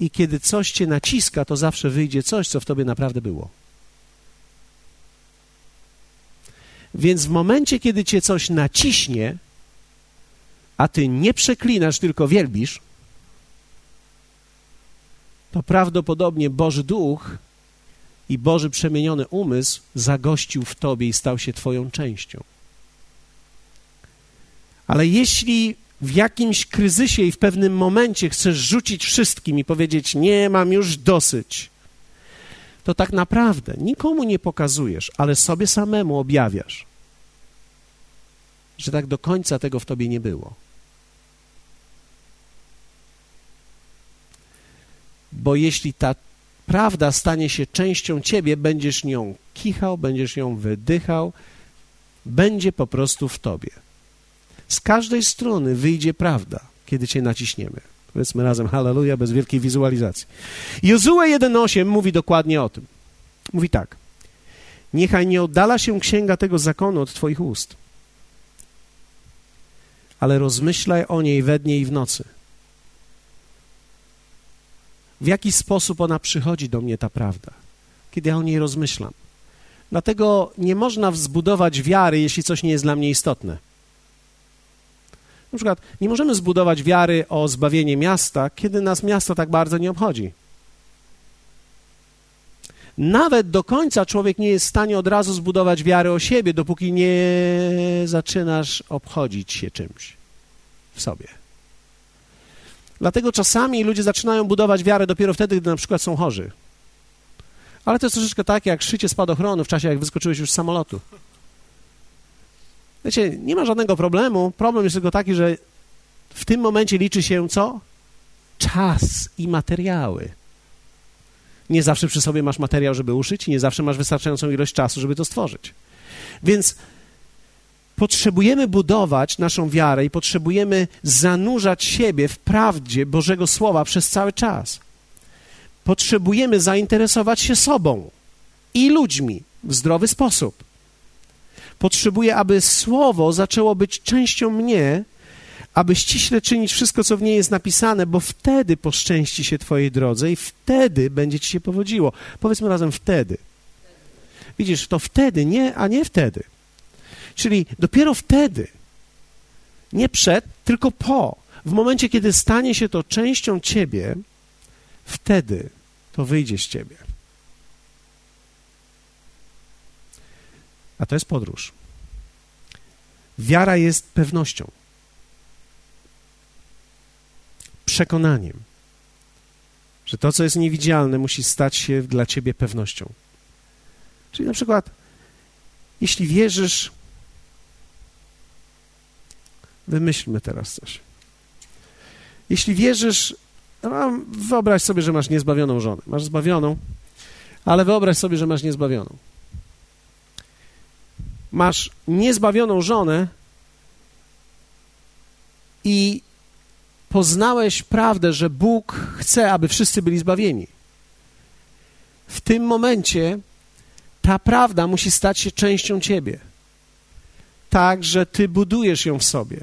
i kiedy coś cię naciska, to zawsze wyjdzie coś, co w tobie naprawdę było. Więc w momencie, kiedy cię coś naciśnie, a ty nie przeklinasz, tylko wielbisz, to prawdopodobnie Boży Duch i Boży przemieniony umysł zagościł w tobie i stał się twoją częścią. Ale jeśli w jakimś kryzysie i w pewnym momencie chcesz rzucić wszystkim i powiedzieć: Nie, mam już dosyć, to tak naprawdę nikomu nie pokazujesz, ale sobie samemu objawiasz, że tak do końca tego w tobie nie było. Bo jeśli ta prawda stanie się częścią ciebie, będziesz nią kichał, będziesz ją wydychał, będzie po prostu w tobie. Z każdej strony wyjdzie prawda, kiedy cię naciśniemy. Powiedzmy razem halleluja, bez wielkiej wizualizacji. Jozue 1.8 mówi dokładnie o tym. Mówi tak. Niechaj nie oddala się księga tego zakonu od twoich ust, ale rozmyślaj o niej we dnie i w nocy. W jaki sposób ona przychodzi do mnie, ta prawda, kiedy ja o niej rozmyślam. Dlatego nie można zbudować wiary, jeśli coś nie jest dla mnie istotne. Na przykład nie możemy zbudować wiary o zbawienie miasta, kiedy nas miasto tak bardzo nie obchodzi. Nawet do końca człowiek nie jest w stanie od razu zbudować wiary o siebie, dopóki nie zaczynasz obchodzić się czymś w sobie. Dlatego czasami ludzie zaczynają budować wiarę dopiero wtedy, gdy na przykład są chorzy. Ale to jest troszeczkę tak jak szycie spadochronu w czasie, jak wyskoczyłeś już z samolotu. Wiecie, nie ma żadnego problemu. Problem jest tylko taki, że w tym momencie liczy się co? Czas i materiały. Nie zawsze przy sobie masz materiał, żeby uszyć, i nie zawsze masz wystarczającą ilość czasu, żeby to stworzyć. Więc potrzebujemy budować naszą wiarę i potrzebujemy zanurzać siebie w prawdzie Bożego Słowa przez cały czas. Potrzebujemy zainteresować się sobą i ludźmi w zdrowy sposób. Potrzebuję, aby Słowo zaczęło być częścią mnie, aby ściśle czynić wszystko, co w niej jest napisane, bo wtedy poszczęści się Twojej drodze i wtedy będzie Ci się powodziło. Powiedzmy razem wtedy. Widzisz, to wtedy, nie, a nie wtedy. Czyli dopiero wtedy, nie przed, tylko po, w momencie, kiedy stanie się to częścią Ciebie, wtedy to wyjdzie z Ciebie. A to jest podróż. Wiara jest pewnością, przekonaniem, że to, co jest niewidzialne, musi stać się dla ciebie pewnością. Czyli na przykład, jeśli wierzysz, wymyślmy teraz coś. Jeśli wierzysz, no, wyobraź sobie, że masz niezbawioną żonę. Masz zbawioną, ale wyobraź sobie, że masz niezbawioną masz niezbawioną żonę i poznałeś prawdę, że Bóg chce, aby wszyscy byli zbawieni. W tym momencie ta prawda musi stać się częścią ciebie. Tak, że ty budujesz ją w sobie.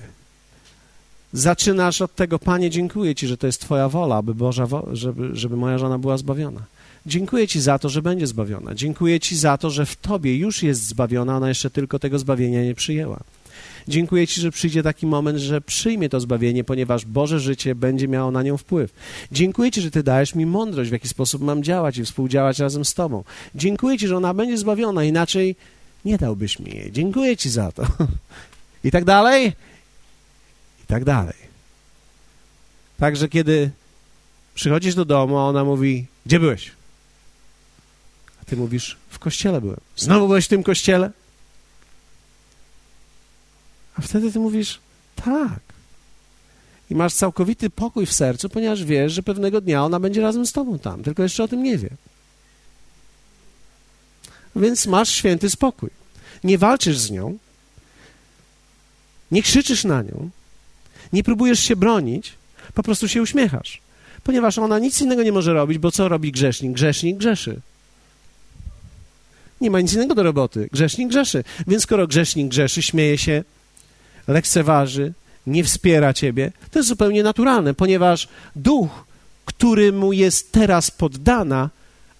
Zaczynasz od tego, Panie, dziękuję Ci, że to jest Twoja wola, aby Boża, żeby, żeby moja żona była zbawiona. Dziękuję Ci za to, że będzie zbawiona. Dziękuję Ci za to, że w Tobie już jest zbawiona, ona jeszcze tylko tego zbawienia nie przyjęła. Dziękuję Ci, że przyjdzie taki moment, że przyjmie to zbawienie, ponieważ Boże życie będzie miało na nią wpływ. Dziękuję Ci, że Ty dajesz mi mądrość, w jaki sposób mam działać i współdziałać razem z Tobą. Dziękuję Ci, że ona będzie zbawiona, inaczej nie dałbyś mi jej. Dziękuję Ci za to. I tak dalej, i tak dalej. Także kiedy przychodzisz do domu, a ona mówi, gdzie byłeś? A ty mówisz, w kościele byłem. Znowu byłeś w tym kościele? A wtedy ty mówisz, tak. I masz całkowity pokój w sercu, ponieważ wiesz, że pewnego dnia ona będzie razem z tobą tam, tylko jeszcze o tym nie wie. Więc masz święty spokój. Nie walczysz z nią, nie krzyczysz na nią, nie próbujesz się bronić, po prostu się uśmiechasz. Ponieważ ona nic innego nie może robić, bo co robi grzesznik? Grzesznik grzeszy. Nie ma nic innego do roboty. Grzesznik grzeszy. Więc skoro grzesznik grzeszy, śmieje się, lekceważy, nie wspiera ciebie, to jest zupełnie naturalne, ponieważ duch któremu jest teraz poddana,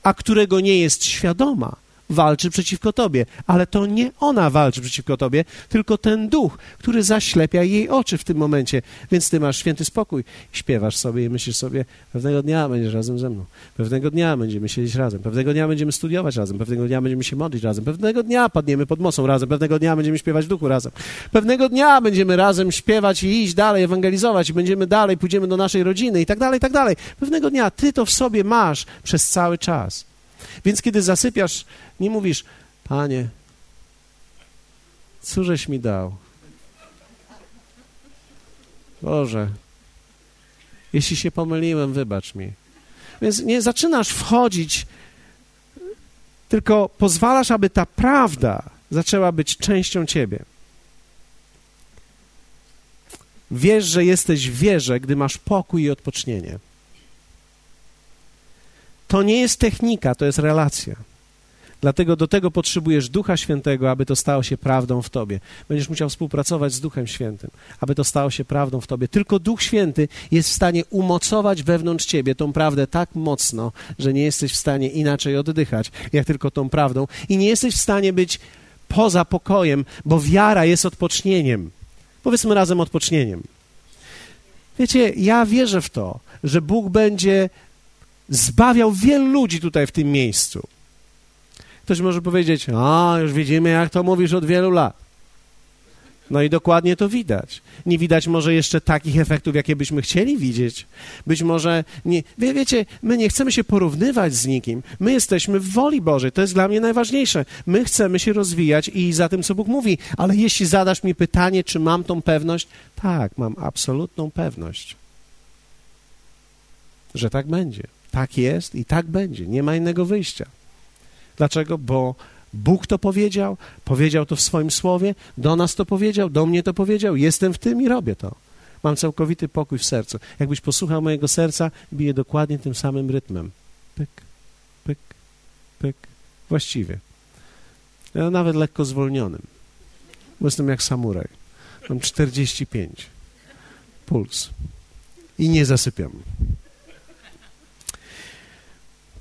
a którego nie jest świadoma, walczy przeciwko tobie, ale to nie ona walczy przeciwko tobie, tylko ten duch, który zaślepia jej oczy w tym momencie. Więc ty masz święty spokój, śpiewasz sobie i myślisz sobie, pewnego dnia będziesz razem ze mną, pewnego dnia będziemy siedzieć razem, pewnego dnia będziemy studiować razem, pewnego dnia będziemy się modlić razem, pewnego dnia padniemy pod mocą razem, pewnego dnia będziemy śpiewać w duchu razem, pewnego dnia będziemy razem śpiewać i iść dalej, ewangelizować. I będziemy dalej, pójdziemy do naszej rodziny i tak dalej, i tak dalej. Pewnego dnia ty to w sobie masz przez cały czas. Więc kiedy zasypiasz, nie mówisz, Panie, cóżeś mi dał? Boże, jeśli się pomyliłem, wybacz mi. Więc nie zaczynasz wchodzić, tylko pozwalasz, aby ta prawda zaczęła być częścią ciebie. Wiesz, że jesteś w wierze, gdy masz pokój i odpocznienie. To nie jest technika, to jest relacja. Dlatego do tego potrzebujesz Ducha Świętego, aby to stało się prawdą w tobie. Będziesz musiał współpracować z Duchem Świętym, aby to stało się prawdą w tobie. Tylko Duch Święty jest w stanie umocować wewnątrz ciebie tą prawdę tak mocno, że nie jesteś w stanie inaczej oddychać, jak tylko tą prawdą. I nie jesteś w stanie być poza pokojem, bo wiara jest odpocznieniem. Powiedzmy razem odpocznieniem. Wiecie, ja wierzę w to, że Bóg będzie zbawiał wielu ludzi tutaj w tym miejscu. Ktoś może powiedzieć, a już widzimy, jak to mówisz od wielu lat. No i dokładnie to widać. Nie widać może jeszcze takich efektów, jakie byśmy chcieli widzieć. Być może, nie, wie, wiecie, my nie chcemy się porównywać z nikim. My jesteśmy w woli Bożej. To jest dla mnie najważniejsze. My chcemy się rozwijać i za tym, co Bóg mówi. Ale jeśli zadasz mi pytanie, czy mam tą pewność, tak, mam absolutną pewność, że tak będzie. Tak jest i tak będzie. Nie ma innego wyjścia. Dlaczego? Bo Bóg to powiedział, powiedział to w swoim słowie, do nas to powiedział, do mnie to powiedział, jestem w tym i robię to. Mam całkowity pokój w sercu. Jakbyś posłuchał mojego serca, bije dokładnie tym samym rytmem. Pyk, pyk, pyk. Właściwie. Ja nawet lekko zwolnionym. Bo jestem jak samuraj. Mam 45. Puls. I nie zasypiam.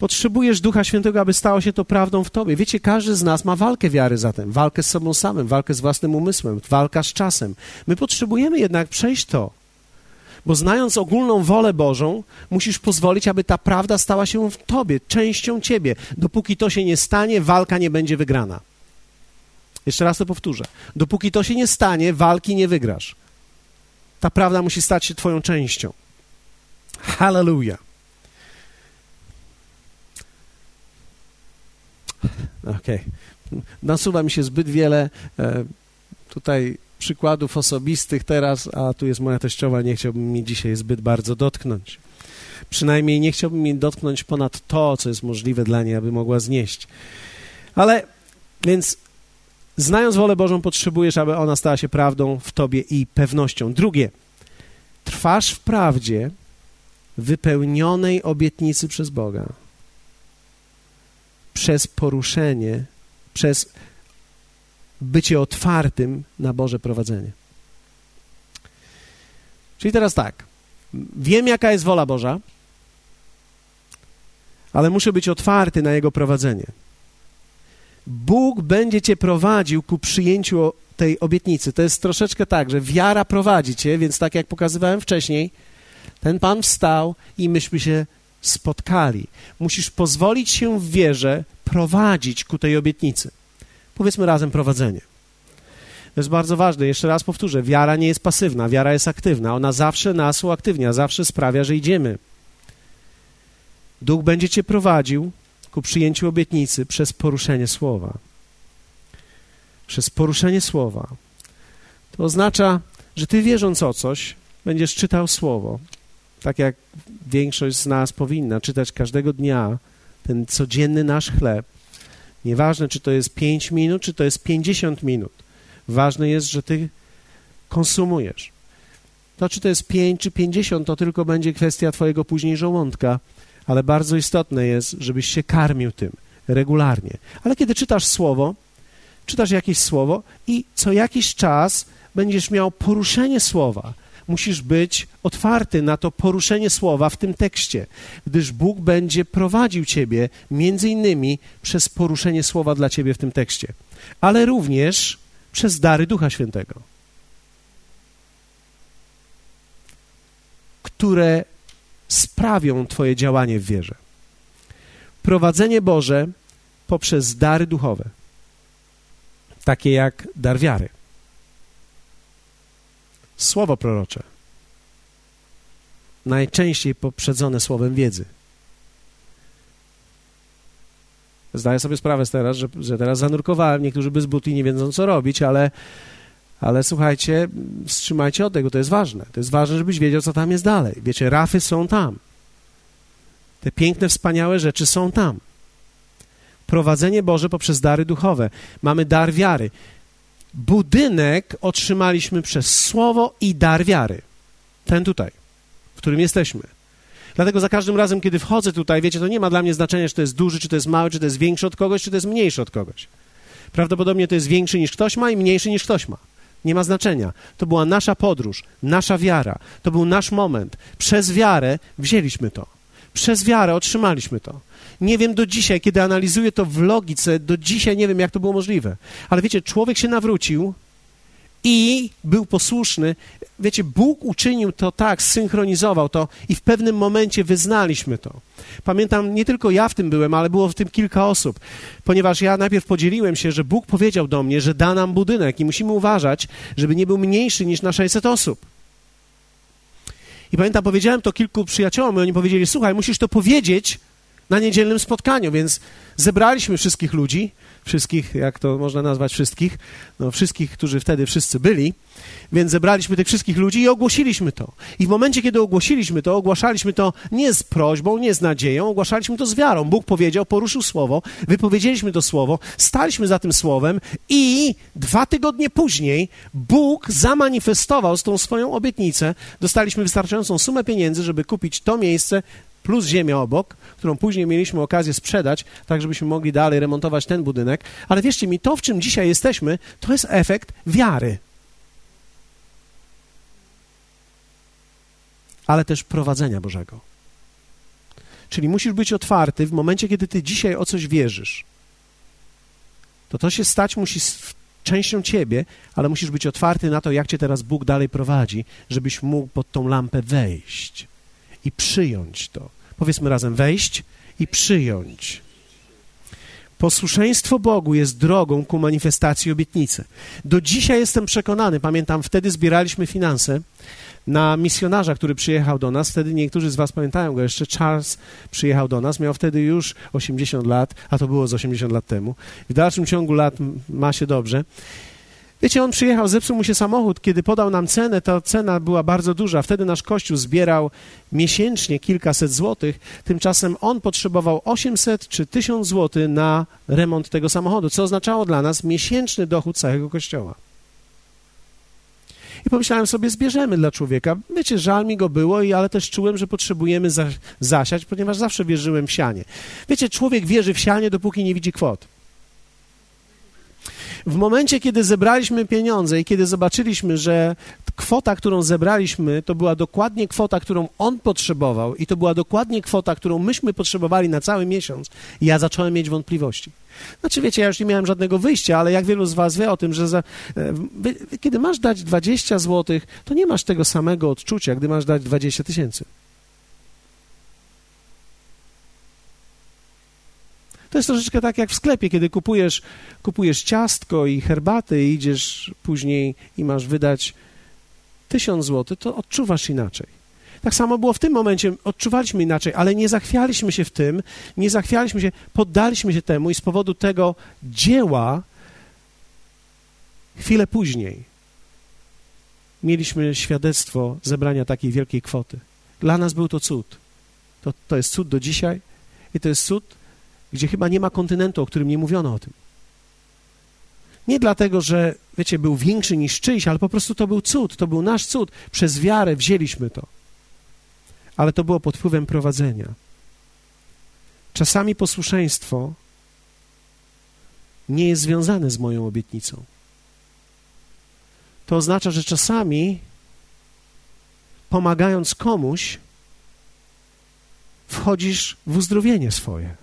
Potrzebujesz Ducha Świętego, aby stało się to prawdą w tobie. Wiecie, każdy z nas ma walkę wiary zatem, walkę z sobą samym, walkę z własnym umysłem, walka z czasem. My potrzebujemy jednak przejść to, bo znając ogólną wolę Bożą, musisz pozwolić, aby ta prawda stała się w tobie, częścią ciebie. Dopóki to się nie stanie, walka nie będzie wygrana. Jeszcze raz to powtórzę. Dopóki to się nie stanie, walki nie wygrasz. Ta prawda musi stać się twoją częścią. Hallelujah. Okej. Okay. Nasuwa mi się zbyt wiele e, tutaj przykładów osobistych teraz, a tu jest moja teściowa, nie chciałbym mnie dzisiaj zbyt bardzo dotknąć. Przynajmniej nie chciałbym jej dotknąć ponad to, co jest możliwe dla niej, aby mogła znieść. Ale więc znając wolę Bożą, potrzebujesz, aby ona stała się prawdą w tobie i pewnością. Drugie, trwasz w prawdzie wypełnionej obietnicy przez Boga przez poruszenie, przez bycie otwartym na Boże prowadzenie. Czyli teraz tak, wiem jaka jest wola Boża, ale muszę być otwarty na Jego prowadzenie. Bóg będzie cię prowadził ku przyjęciu tej obietnicy. To jest troszeczkę tak, że wiara prowadzi cię, więc tak jak pokazywałem wcześniej, ten Pan wstał i myśmy się spotkali. Musisz pozwolić się w wierze prowadzić ku tej obietnicy. Powiedzmy razem prowadzenie. To jest bardzo ważne. Jeszcze raz powtórzę. Wiara nie jest pasywna, wiara jest aktywna. Ona zawsze nas uaktywnia, zawsze sprawia, że idziemy. Duch będzie cię prowadził ku przyjęciu obietnicy przez poruszenie słowa. Przez poruszenie słowa. To oznacza, że ty wierząc o coś, będziesz czytał słowo, tak jak większość z nas powinna czytać każdego dnia ten codzienny nasz chleb. Nieważne, czy to jest 5 minut, czy to jest 50 minut. Ważne jest, że ty konsumujesz. To, czy to jest 5 czy 50, to tylko będzie kwestia twojego później żołądka, ale bardzo istotne jest, żebyś się karmił tym regularnie. Ale kiedy czytasz słowo, czytasz jakieś słowo i co jakiś czas będziesz miał poruszenie słowa, musisz być otwarty na to poruszenie słowa w tym tekście, gdyż Bóg będzie prowadził ciebie między innymi przez poruszenie słowa dla ciebie w tym tekście, ale również przez dary Ducha Świętego, które sprawią twoje działanie w wierze. Prowadzenie Boże poprzez dary duchowe, takie jak dar wiary słowo prorocze, najczęściej poprzedzone słowem wiedzy. Zdaję sobie sprawę teraz, że, że teraz zanurkowałem, niektórzy bez buty nie wiedzą, co robić, ale, ale słuchajcie, wstrzymajcie od tego, to jest ważne. To jest ważne, żebyś wiedział, co tam jest dalej. Wiecie, rafy są tam. Te piękne, wspaniałe rzeczy są tam. Prowadzenie Boże poprzez dary duchowe. Mamy dar wiary budynek otrzymaliśmy przez słowo i dar wiary. Ten tutaj, w którym jesteśmy. Dlatego za każdym razem, kiedy wchodzę tutaj, wiecie, to nie ma dla mnie znaczenia, czy to jest duży, czy to jest mały, czy to jest większy od kogoś, czy to jest mniejszy od kogoś. Prawdopodobnie to jest większy niż ktoś ma i mniejszy niż ktoś ma. Nie ma znaczenia. To była nasza podróż, nasza wiara. To był nasz moment. Przez wiarę wzięliśmy to. Przez wiarę otrzymaliśmy to. Nie wiem do dzisiaj, kiedy analizuję to w logice, do dzisiaj nie wiem, jak to było możliwe. Ale wiecie, człowiek się nawrócił i był posłuszny. Wiecie, Bóg uczynił to tak, synchronizował to i w pewnym momencie wyznaliśmy to. Pamiętam, nie tylko ja w tym byłem, ale było w tym kilka osób, ponieważ ja najpierw podzieliłem się, że Bóg powiedział do mnie, że da nam budynek i musimy uważać, żeby nie był mniejszy niż na 600 osób. I pamiętam, powiedziałem to kilku przyjaciołom i oni powiedzieli, słuchaj, musisz to powiedzieć, na niedzielnym spotkaniu, więc zebraliśmy wszystkich ludzi, wszystkich, jak to można nazwać wszystkich, no wszystkich, którzy wtedy wszyscy byli, więc zebraliśmy tych wszystkich ludzi i ogłosiliśmy to. I w momencie, kiedy ogłosiliśmy to, ogłaszaliśmy to nie z prośbą, nie z nadzieją, ogłaszaliśmy to z wiarą. Bóg powiedział, poruszył słowo, wypowiedzieliśmy to słowo, staliśmy za tym słowem i dwa tygodnie później Bóg zamanifestował z tą swoją obietnicę. Dostaliśmy wystarczającą sumę pieniędzy, żeby kupić to miejsce, plus ziemię obok, którą później mieliśmy okazję sprzedać, tak żebyśmy mogli dalej remontować ten budynek. Ale wierzcie mi, to w czym dzisiaj jesteśmy, to jest efekt wiary. Ale też prowadzenia Bożego. Czyli musisz być otwarty w momencie, kiedy ty dzisiaj o coś wierzysz. To to się stać musi częścią ciebie, ale musisz być otwarty na to, jak cię teraz Bóg dalej prowadzi, żebyś mógł pod tą lampę wejść i przyjąć to. Powiedzmy razem: wejść i przyjąć. Posłuszeństwo Bogu jest drogą ku manifestacji obietnicy. Do dzisiaj jestem przekonany, pamiętam, wtedy zbieraliśmy finanse na misjonarza, który przyjechał do nas. Wtedy niektórzy z Was pamiętają go jeszcze. Charles przyjechał do nas, miał wtedy już 80 lat, a to było z 80 lat temu. W dalszym ciągu lat ma się dobrze. Wiecie, on przyjechał, zepsuł mu się samochód. Kiedy podał nam cenę, to cena była bardzo duża. Wtedy nasz kościół zbierał miesięcznie kilkaset złotych. Tymczasem on potrzebował 800 czy 1000 złotych na remont tego samochodu, co oznaczało dla nas miesięczny dochód całego kościoła. I pomyślałem sobie, zbierzemy dla człowieka. Wiecie, żal mi go było, ale też czułem, że potrzebujemy za, zasiać, ponieważ zawsze wierzyłem w sianie. Wiecie, człowiek wierzy w sianie, dopóki nie widzi kwot. W momencie, kiedy zebraliśmy pieniądze i kiedy zobaczyliśmy, że kwota, którą zebraliśmy, to była dokładnie kwota, którą on potrzebował i to była dokładnie kwota, którą myśmy potrzebowali na cały miesiąc, ja zacząłem mieć wątpliwości. Znaczy, wiecie, ja już nie miałem żadnego wyjścia, ale jak wielu z was wie o tym, że za, e, kiedy masz dać 20 zł, to nie masz tego samego odczucia, gdy masz dać 20 tysięcy. To jest troszeczkę tak jak w sklepie, kiedy kupujesz, kupujesz ciastko i herbatę i idziesz później i masz wydać tysiąc złotych, to odczuwasz inaczej. Tak samo było w tym momencie, odczuwaliśmy inaczej, ale nie zachwialiśmy się w tym, nie zachwialiśmy się, poddaliśmy się temu i z powodu tego dzieła chwilę później mieliśmy świadectwo zebrania takiej wielkiej kwoty. Dla nas był to cud. To, to jest cud do dzisiaj i to jest cud, gdzie chyba nie ma kontynentu, o którym nie mówiono o tym. Nie dlatego, że, wiecie, był większy niż czyjś, ale po prostu to był cud, to był nasz cud. Przez wiarę wzięliśmy to. Ale to było pod wpływem prowadzenia. Czasami posłuszeństwo nie jest związane z moją obietnicą. To oznacza, że czasami pomagając komuś, wchodzisz w uzdrowienie swoje.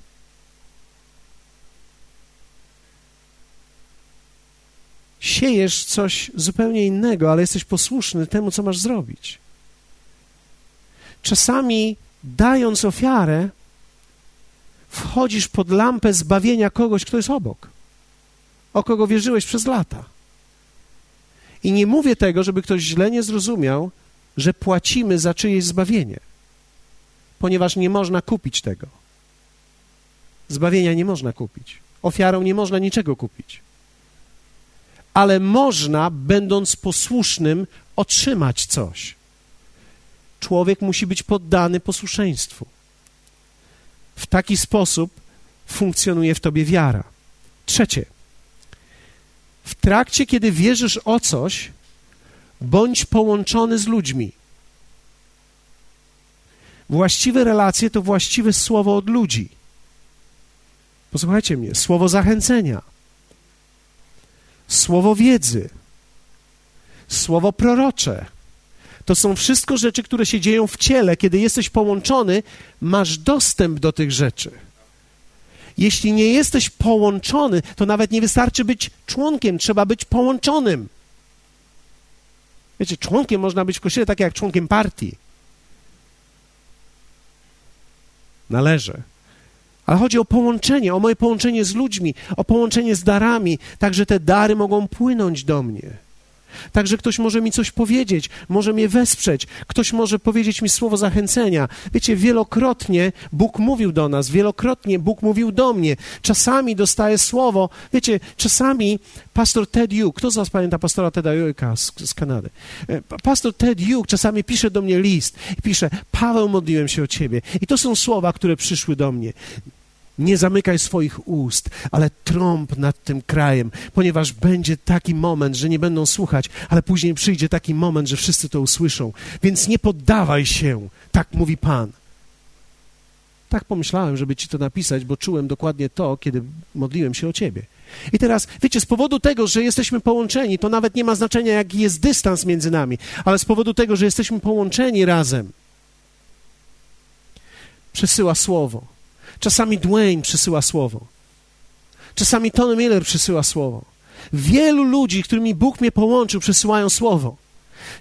Siejesz coś zupełnie innego, ale jesteś posłuszny temu, co masz zrobić. Czasami, dając ofiarę, wchodzisz pod lampę zbawienia kogoś, kto jest obok, o kogo wierzyłeś przez lata. I nie mówię tego, żeby ktoś źle nie zrozumiał, że płacimy za czyjeś zbawienie, ponieważ nie można kupić tego. Zbawienia nie można kupić. Ofiarą nie można niczego kupić. Ale można, będąc posłusznym, otrzymać coś. Człowiek musi być poddany posłuszeństwu. W taki sposób funkcjonuje w tobie wiara. Trzecie. W trakcie, kiedy wierzysz o coś, bądź połączony z ludźmi. Właściwe relacje to właściwe słowo od ludzi. Posłuchajcie mnie, słowo zachęcenia, słowo wiedzy, słowo prorocze. To są wszystko rzeczy, które się dzieją w ciele. Kiedy jesteś połączony, masz dostęp do tych rzeczy. Jeśli nie jesteś połączony, to nawet nie wystarczy być członkiem, trzeba być połączonym. Wiecie, członkiem można być w kościele tak jak członkiem partii. Należy. Ale chodzi o połączenie, o moje połączenie z ludźmi, o połączenie z darami, tak że te dary mogą płynąć do mnie. Także ktoś może mi coś powiedzieć, może mnie wesprzeć, ktoś może powiedzieć mi słowo zachęcenia. Wiecie, wielokrotnie Bóg mówił do nas, wielokrotnie Bóg mówił do mnie. Czasami dostaję słowo, wiecie, czasami pastor Ted Hugh, kto z was pamięta pastora Teda Hugh'a z, z Kanady? E, pastor Ted Hugh czasami pisze do mnie list i pisze, Paweł, modliłem się o ciebie. I to są słowa, które przyszły do mnie. Nie zamykaj swoich ust, ale trąb nad tym krajem, ponieważ będzie taki moment, że nie będą słuchać, ale później przyjdzie taki moment, że wszyscy to usłyszą. Więc nie poddawaj się, tak mówi Pan. Tak pomyślałem, żeby ci to napisać, bo czułem dokładnie to, kiedy modliłem się o ciebie. I teraz, wiecie, z powodu tego, że jesteśmy połączeni, to nawet nie ma znaczenia, jaki jest dystans między nami, ale z powodu tego, że jesteśmy połączeni razem, przesyła słowo Czasami Dwayne przysyła słowo. Czasami Tony Miller przysyła słowo. Wielu ludzi, którymi Bóg mnie połączył, przysyłają słowo.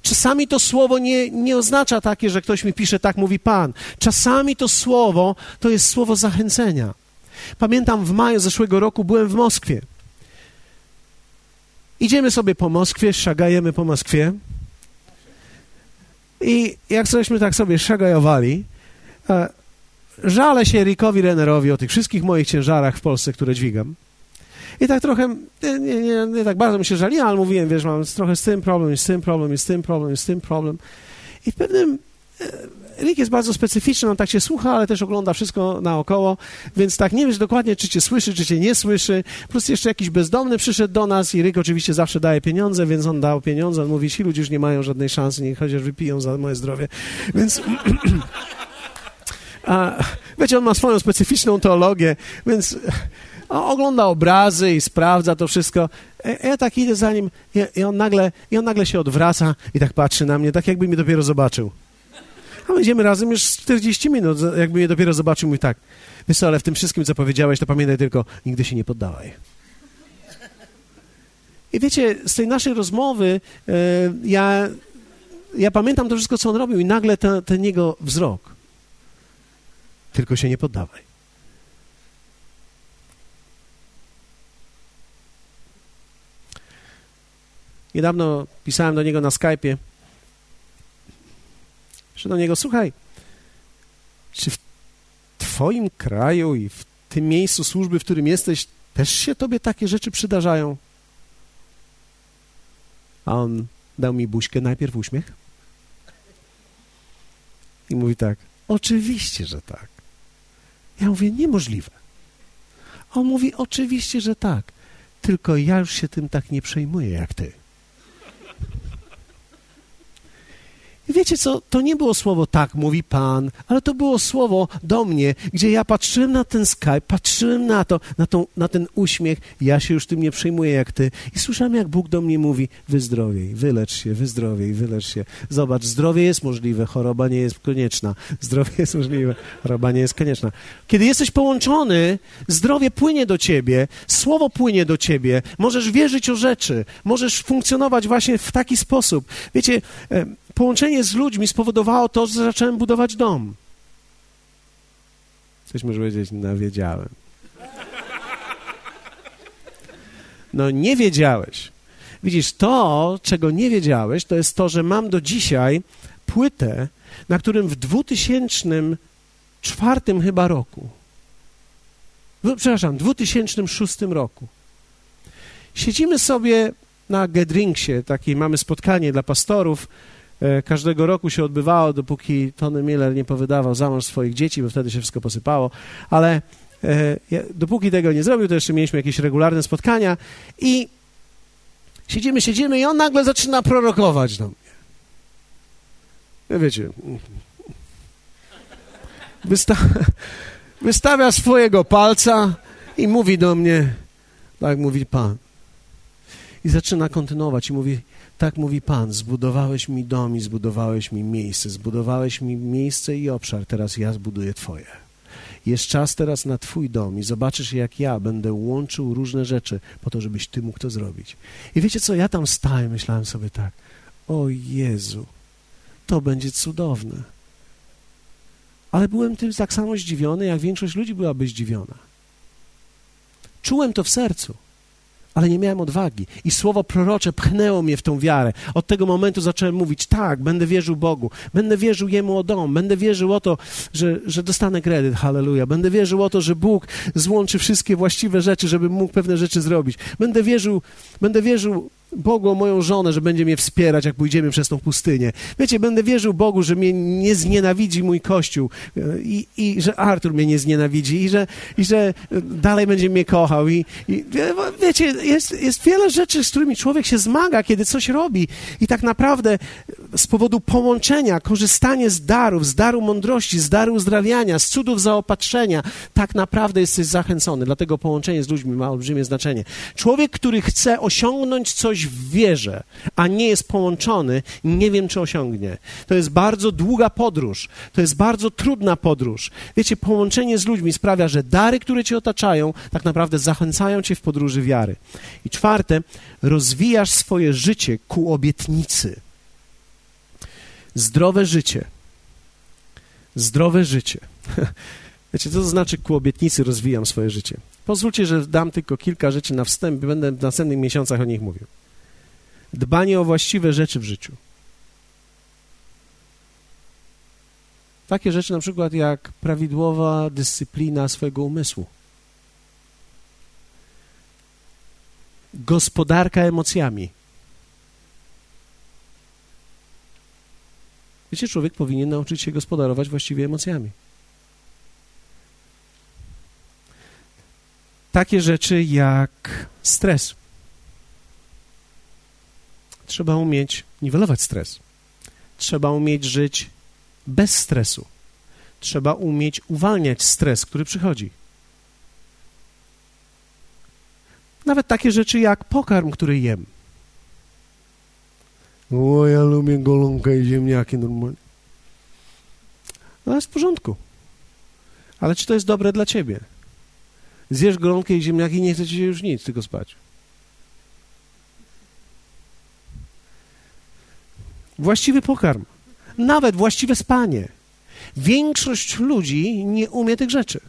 Czasami to słowo nie, nie oznacza takie, że ktoś mi pisze, tak mówi Pan. Czasami to słowo to jest słowo zachęcenia. Pamiętam w maju zeszłego roku byłem w Moskwie. Idziemy sobie po Moskwie, szagajemy po Moskwie. I jak żeśmy tak sobie szagajowali, e, żalę się Rickowi Rennerowi o tych wszystkich moich ciężarach w Polsce, które dźwigam. I tak trochę, nie, nie, nie tak bardzo mi się żaliłem, ale mówiłem, wiesz, mam trochę z tym problem, z tym problem, z tym problem, z tym problem. I w pewnym... E, Rick jest bardzo specyficzny, on tak się słucha, ale też ogląda wszystko naokoło, więc tak nie wiesz dokładnie, czy cię słyszy, czy cię nie słyszy. Plus jeszcze jakiś bezdomny przyszedł do nas i Rick oczywiście zawsze daje pieniądze, więc on dał pieniądze. On mówi, ci ludzie już nie mają żadnej szansy, niech chociaż wypiją za moje zdrowie. Więc... A, wiecie, on ma swoją specyficzną teologię, więc ogląda obrazy i sprawdza to wszystko. E, ja tak idę za nim i on, nagle, i on nagle się odwraca i tak patrzy na mnie, tak jakby mnie dopiero zobaczył. A my idziemy razem już 40 minut, jakby mnie dopiero zobaczył, mówi tak, wiesz ale w tym wszystkim, co powiedziałeś, to pamiętaj tylko, nigdy się nie poddawaj. I wiecie, z tej naszej rozmowy e, ja, ja pamiętam to wszystko, co on robił i nagle ten, ten jego wzrok tylko się nie poddawaj. Niedawno pisałem do niego na Skype'ie, że do niego, słuchaj, czy w twoim kraju i w tym miejscu służby, w którym jesteś, też się tobie takie rzeczy przydarzają? A on dał mi buźkę, najpierw uśmiech i mówi tak, oczywiście, że tak. Ja mówię, niemożliwe. On mówi, oczywiście, że tak, tylko ja już się tym tak nie przejmuję jak ty. I wiecie co, to nie było słowo tak, mówi Pan, ale to było słowo do mnie, gdzie ja patrzyłem na ten Skype, patrzyłem na to, na, tą, na ten uśmiech, ja się już tym nie przejmuję jak ty. I słyszałem, jak Bóg do mnie mówi, wyzdrowiej, wylecz się, wyzdrowiej, wylecz się. Zobacz, zdrowie jest możliwe, choroba nie jest konieczna. Zdrowie jest możliwe, choroba nie jest konieczna. Kiedy jesteś połączony, zdrowie płynie do ciebie, słowo płynie do ciebie, możesz wierzyć o rzeczy, możesz funkcjonować właśnie w taki sposób. Wiecie, połączenie z ludźmi spowodowało to, że zacząłem budować dom. Coś może powiedzieć, no wiedziałem. No nie wiedziałeś. Widzisz, to, czego nie wiedziałeś, to jest to, że mam do dzisiaj płytę, na którym w 2004 chyba roku, w, przepraszam, 2006 roku, siedzimy sobie na Gedringsie, takiej mamy spotkanie dla pastorów, każdego roku się odbywało, dopóki Tony Miller nie powydawał za mąż swoich dzieci, bo wtedy się wszystko posypało, ale e, dopóki tego nie zrobił, to jeszcze mieliśmy jakieś regularne spotkania i siedzimy, siedzimy i on nagle zaczyna prorokować do mnie. Wiecie, wysta wystawia swojego palca i mówi do mnie, tak mówi Pan. I zaczyna kontynuować i mówi, tak mówi Pan, zbudowałeś mi dom i zbudowałeś mi miejsce, zbudowałeś mi miejsce i obszar, teraz ja zbuduję Twoje. Jest czas teraz na Twój dom i zobaczysz, jak ja będę łączył różne rzeczy po to, żebyś Ty mógł to zrobić. I wiecie co, ja tam stałem, myślałem sobie tak, o Jezu, to będzie cudowne. Ale byłem tym tak samo zdziwiony, jak większość ludzi byłaby zdziwiona. Czułem to w sercu ale nie miałem odwagi. I słowo prorocze pchnęło mnie w tą wiarę. Od tego momentu zacząłem mówić, tak, będę wierzył Bogu, będę wierzył Jemu o dom, będę wierzył o to, że, że dostanę kredyt, halleluja, będę wierzył o to, że Bóg złączy wszystkie właściwe rzeczy, żebym mógł pewne rzeczy zrobić. Będę wierzył, będę wierzył Bogu o moją żonę, że będzie mnie wspierać, jak pójdziemy przez tą pustynię. Wiecie, będę wierzył Bogu, że mnie nie znienawidzi mój Kościół i, i że Artur mnie nie znienawidzi i że, i że dalej będzie mnie kochał. I, i wiecie, jest, jest wiele rzeczy, z którymi człowiek się zmaga, kiedy coś robi i tak naprawdę z powodu połączenia, korzystanie z darów, z daru mądrości, z daru uzdrawiania, z cudów zaopatrzenia, tak naprawdę jesteś zachęcony. Dlatego połączenie z ludźmi ma olbrzymie znaczenie. Człowiek, który chce osiągnąć coś w wierze, a nie jest połączony, nie wiem, czy osiągnie. To jest bardzo długa podróż. To jest bardzo trudna podróż. Wiecie, połączenie z ludźmi sprawia, że dary, które cię otaczają, tak naprawdę zachęcają cię w podróży wiary. I czwarte, rozwijasz swoje życie ku obietnicy. Zdrowe życie. Zdrowe życie. Wiecie, co to znaczy ku obietnicy rozwijam swoje życie? Pozwólcie, że dam tylko kilka rzeczy na wstęp, będę w następnych miesiącach o nich mówił. Dbanie o właściwe rzeczy w życiu. Takie rzeczy na przykład jak prawidłowa dyscyplina swojego umysłu. Gospodarka emocjami. Wiecie, człowiek powinien nauczyć się gospodarować właściwie emocjami. Takie rzeczy jak stres. Trzeba umieć niwelować stres. Trzeba umieć żyć bez stresu. Trzeba umieć uwalniać stres, który przychodzi. Nawet takie rzeczy jak pokarm, który jem. O, ja lubię golonkę i ziemniaki normalnie. No jest w porządku. Ale czy to jest dobre dla ciebie? Zjesz golonkę i ziemniaki i nie chce ci się już nic, tylko spać. Właściwy pokarm. Nawet właściwe spanie. Większość ludzi nie umie tych rzeczy.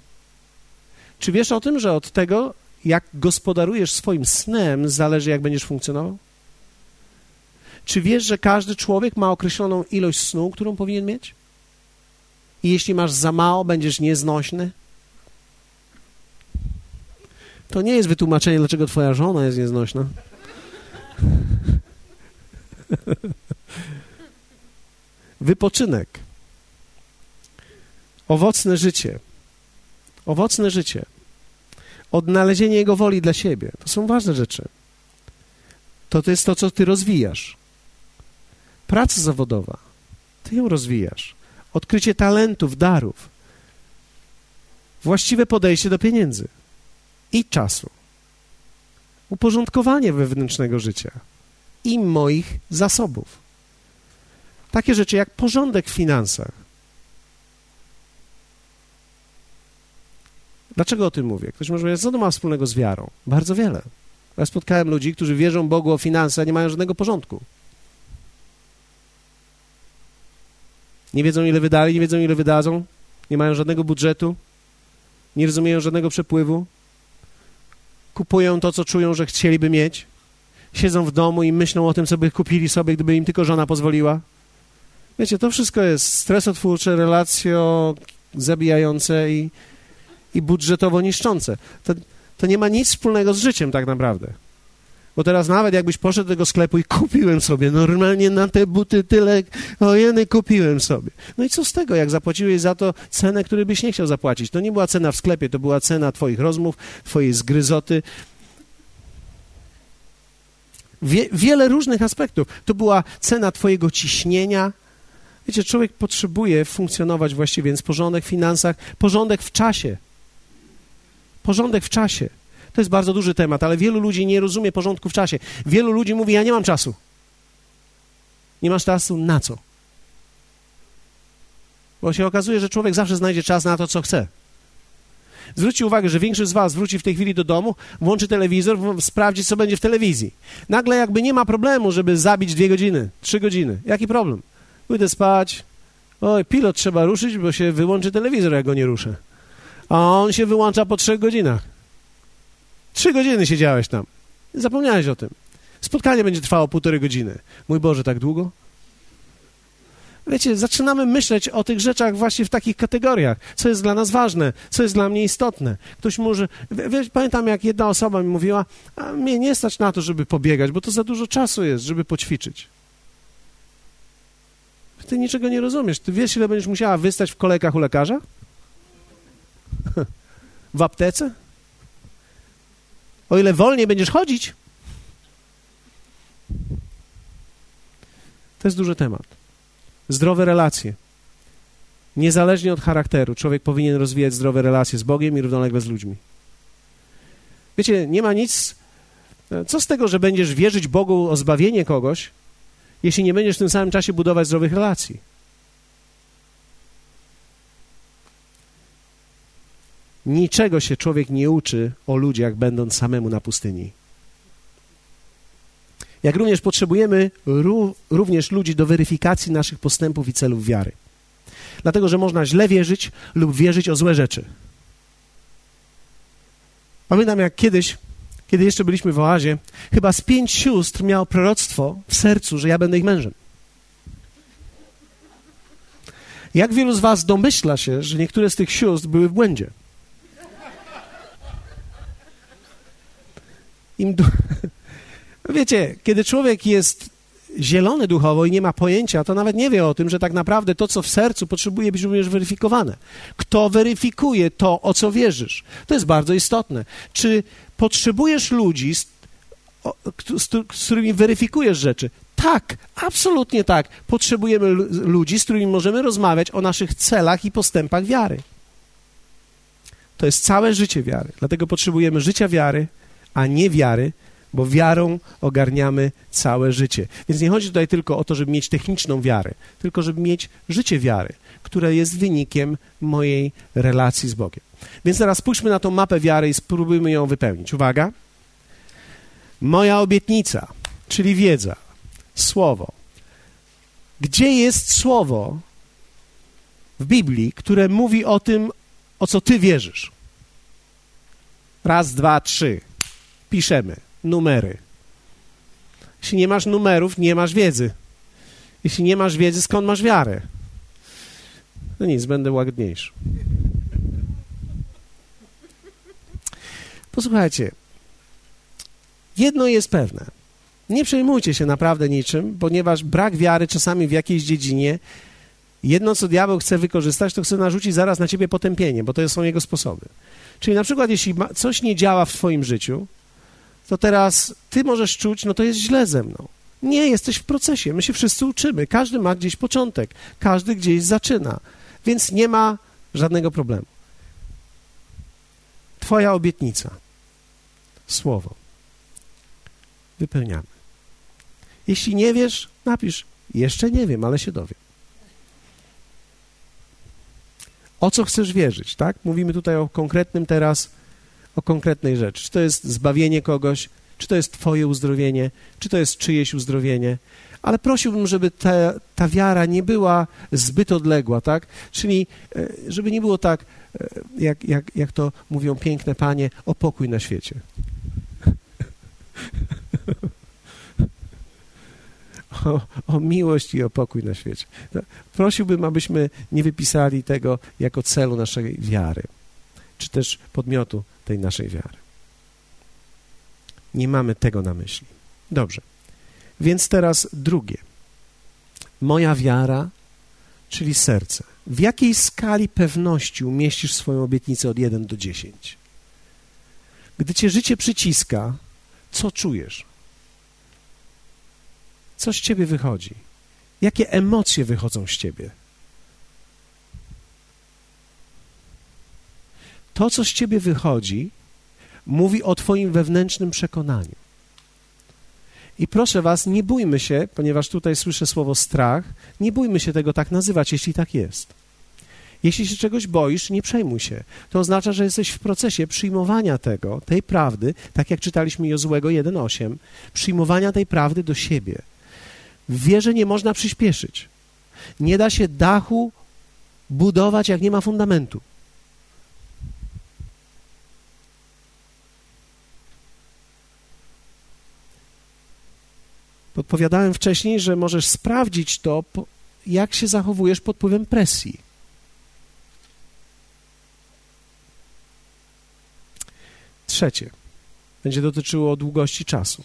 Czy wiesz o tym, że od tego, jak gospodarujesz swoim snem, zależy, jak będziesz funkcjonował? Czy wiesz, że każdy człowiek ma określoną ilość snu, którą powinien mieć? I jeśli masz za mało, będziesz nieznośny? To nie jest wytłumaczenie, dlaczego twoja żona jest nieznośna. Wypoczynek. Owocne życie. Owocne życie. Odnalezienie Jego woli dla siebie. To są ważne rzeczy. To, to jest to, co ty rozwijasz praca zawodowa. ty ją rozwijasz. Odkrycie talentów, darów, właściwe podejście do pieniędzy i czasu, uporządkowanie wewnętrznego życia i moich zasobów. Takie rzeczy jak porządek w finansach. Dlaczego o tym mówię? Ktoś może powiedzieć, co to ma wspólnego z wiarą? Bardzo wiele. Ja spotkałem ludzi, którzy wierzą Bogu o finanse, a nie mają żadnego porządku. Nie wiedzą, ile wydali, nie wiedzą, ile wydadzą, nie mają żadnego budżetu, nie rozumieją żadnego przepływu, kupują to, co czują, że chcieliby mieć, siedzą w domu i myślą o tym, co by kupili sobie, gdyby im tylko żona pozwoliła. Wiecie, to wszystko jest stresotwórcze, relacjo zabijające i, i budżetowo niszczące. To, to nie ma nic wspólnego z życiem tak naprawdę. Bo teraz nawet jakbyś poszedł do tego sklepu i kupiłem sobie, normalnie na te buty tyle, ojeny, kupiłem sobie. No i co z tego, jak zapłaciłeś za to cenę, której byś nie chciał zapłacić? To nie była cena w sklepie, to była cena twoich rozmów, twojej zgryzoty. Wie, wiele różnych aspektów. To była cena twojego ciśnienia. Wiecie, człowiek potrzebuje funkcjonować właściwie, więc porządek w finansach, porządek w czasie. Porządek w czasie. To jest bardzo duży temat, ale wielu ludzi nie rozumie porządku w czasie. Wielu ludzi mówi: Ja nie mam czasu. Nie masz czasu na co? Bo się okazuje, że człowiek zawsze znajdzie czas na to, co chce. Zwróćcie uwagę, że większość z Was wróci w tej chwili do domu, włączy telewizor, sprawdzi, co będzie w telewizji. Nagle jakby nie ma problemu, żeby zabić dwie godziny, trzy godziny. Jaki problem? Pójdę spać. Oj, pilot trzeba ruszyć, bo się wyłączy telewizor, jak go nie ruszę. A on się wyłącza po trzech godzinach. Trzy godziny siedziałeś tam. Zapomniałeś o tym. Spotkanie będzie trwało półtorej godziny. Mój Boże, tak długo? Wiecie, zaczynamy myśleć o tych rzeczach właśnie w takich kategoriach. Co jest dla nas ważne, co jest dla mnie istotne. Ktoś może... Wiesz, pamiętam, jak jedna osoba mi mówiła, a mnie nie stać na to, żeby pobiegać, bo to za dużo czasu jest, żeby poćwiczyć. Ty niczego nie rozumiesz. Ty wiesz, ile będziesz musiała wystać w kolejkach u lekarza? w aptece? O ile wolniej będziesz chodzić. To jest duży temat. Zdrowe relacje. Niezależnie od charakteru, człowiek powinien rozwijać zdrowe relacje z Bogiem i równolegle z ludźmi. Wiecie, nie ma nic. Co z tego, że będziesz wierzyć Bogu o zbawienie kogoś, jeśli nie będziesz w tym samym czasie budować zdrowych relacji? Niczego się człowiek nie uczy o ludziach, będąc samemu na pustyni. Jak również potrzebujemy również ludzi do weryfikacji naszych postępów i celów wiary. Dlatego, że można źle wierzyć lub wierzyć o złe rzeczy. Pamiętam, jak kiedyś, kiedy jeszcze byliśmy w oazie, chyba z pięć sióstr miało proroctwo w sercu, że ja będę ich mężem. Jak wielu z was domyśla się, że niektóre z tych sióstr były w błędzie? Im du... Wiecie, kiedy człowiek jest zielony duchowo i nie ma pojęcia, to nawet nie wie o tym, że tak naprawdę to, co w sercu, potrzebuje być również weryfikowane. Kto weryfikuje to, o co wierzysz? To jest bardzo istotne. Czy potrzebujesz ludzi, z, z, z którymi weryfikujesz rzeczy? Tak, absolutnie tak. Potrzebujemy ludzi, z którymi możemy rozmawiać o naszych celach i postępach wiary. To jest całe życie wiary. Dlatego potrzebujemy życia wiary, a nie wiary, bo wiarą ogarniamy całe życie. Więc nie chodzi tutaj tylko o to, żeby mieć techniczną wiarę, tylko żeby mieć życie wiary, które jest wynikiem mojej relacji z Bogiem. Więc teraz spójrzmy na tą mapę wiary i spróbujmy ją wypełnić. Uwaga. Moja obietnica, czyli wiedza, słowo. Gdzie jest słowo w Biblii, które mówi o tym, o co ty wierzysz? Raz, dwa, trzy piszemy numery. Jeśli nie masz numerów, nie masz wiedzy. Jeśli nie masz wiedzy, skąd masz wiarę? No nic, będę łagodniejszy. Posłuchajcie, jedno jest pewne. Nie przejmujcie się naprawdę niczym, ponieważ brak wiary czasami w jakiejś dziedzinie, jedno co diabeł chce wykorzystać, to chce narzucić zaraz na ciebie potępienie, bo to są jego sposoby. Czyli na przykład, jeśli coś nie działa w twoim życiu, to teraz ty możesz czuć, no to jest źle ze mną. Nie, jesteś w procesie. My się wszyscy uczymy. Każdy ma gdzieś początek, każdy gdzieś zaczyna, więc nie ma żadnego problemu. Twoja obietnica, słowo. Wypełniamy. Jeśli nie wiesz, napisz. Jeszcze nie wiem, ale się dowiem. O co chcesz wierzyć, tak? Mówimy tutaj o konkretnym teraz, o konkretnej rzeczy. Czy to jest zbawienie kogoś, czy to jest Twoje uzdrowienie, czy to jest czyjeś uzdrowienie. Ale prosiłbym, żeby ta, ta wiara nie była zbyt odległa, tak? Czyli e, żeby nie było tak, e, jak, jak, jak to mówią piękne panie, o pokój na świecie. O, o, miłość i o pokój na świecie. Prosiłbym, abyśmy nie wypisali tego jako celu naszej wiary, czy też podmiotu tej naszej wiary. Nie mamy tego na myśli. Dobrze. Więc teraz drugie. Moja wiara, czyli serce. W jakiej skali pewności umieścisz swoją obietnicę od 1 do 10? Gdy cię życie przyciska, co czujesz? Co z ciebie wychodzi? Jakie emocje wychodzą z ciebie? To, co z ciebie wychodzi, mówi o Twoim wewnętrznym przekonaniu. I proszę Was, nie bójmy się, ponieważ tutaj słyszę słowo strach, nie bójmy się tego tak nazywać, jeśli tak jest. Jeśli się czegoś boisz, nie przejmuj się. To oznacza, że jesteś w procesie przyjmowania tego, tej prawdy, tak jak czytaliśmy Jozłego 1.8, przyjmowania tej prawdy do siebie. W wierze nie można przyspieszyć. Nie da się dachu budować, jak nie ma fundamentu. Podpowiadałem wcześniej, że możesz sprawdzić to, jak się zachowujesz pod wpływem presji. Trzecie będzie dotyczyło długości czasu.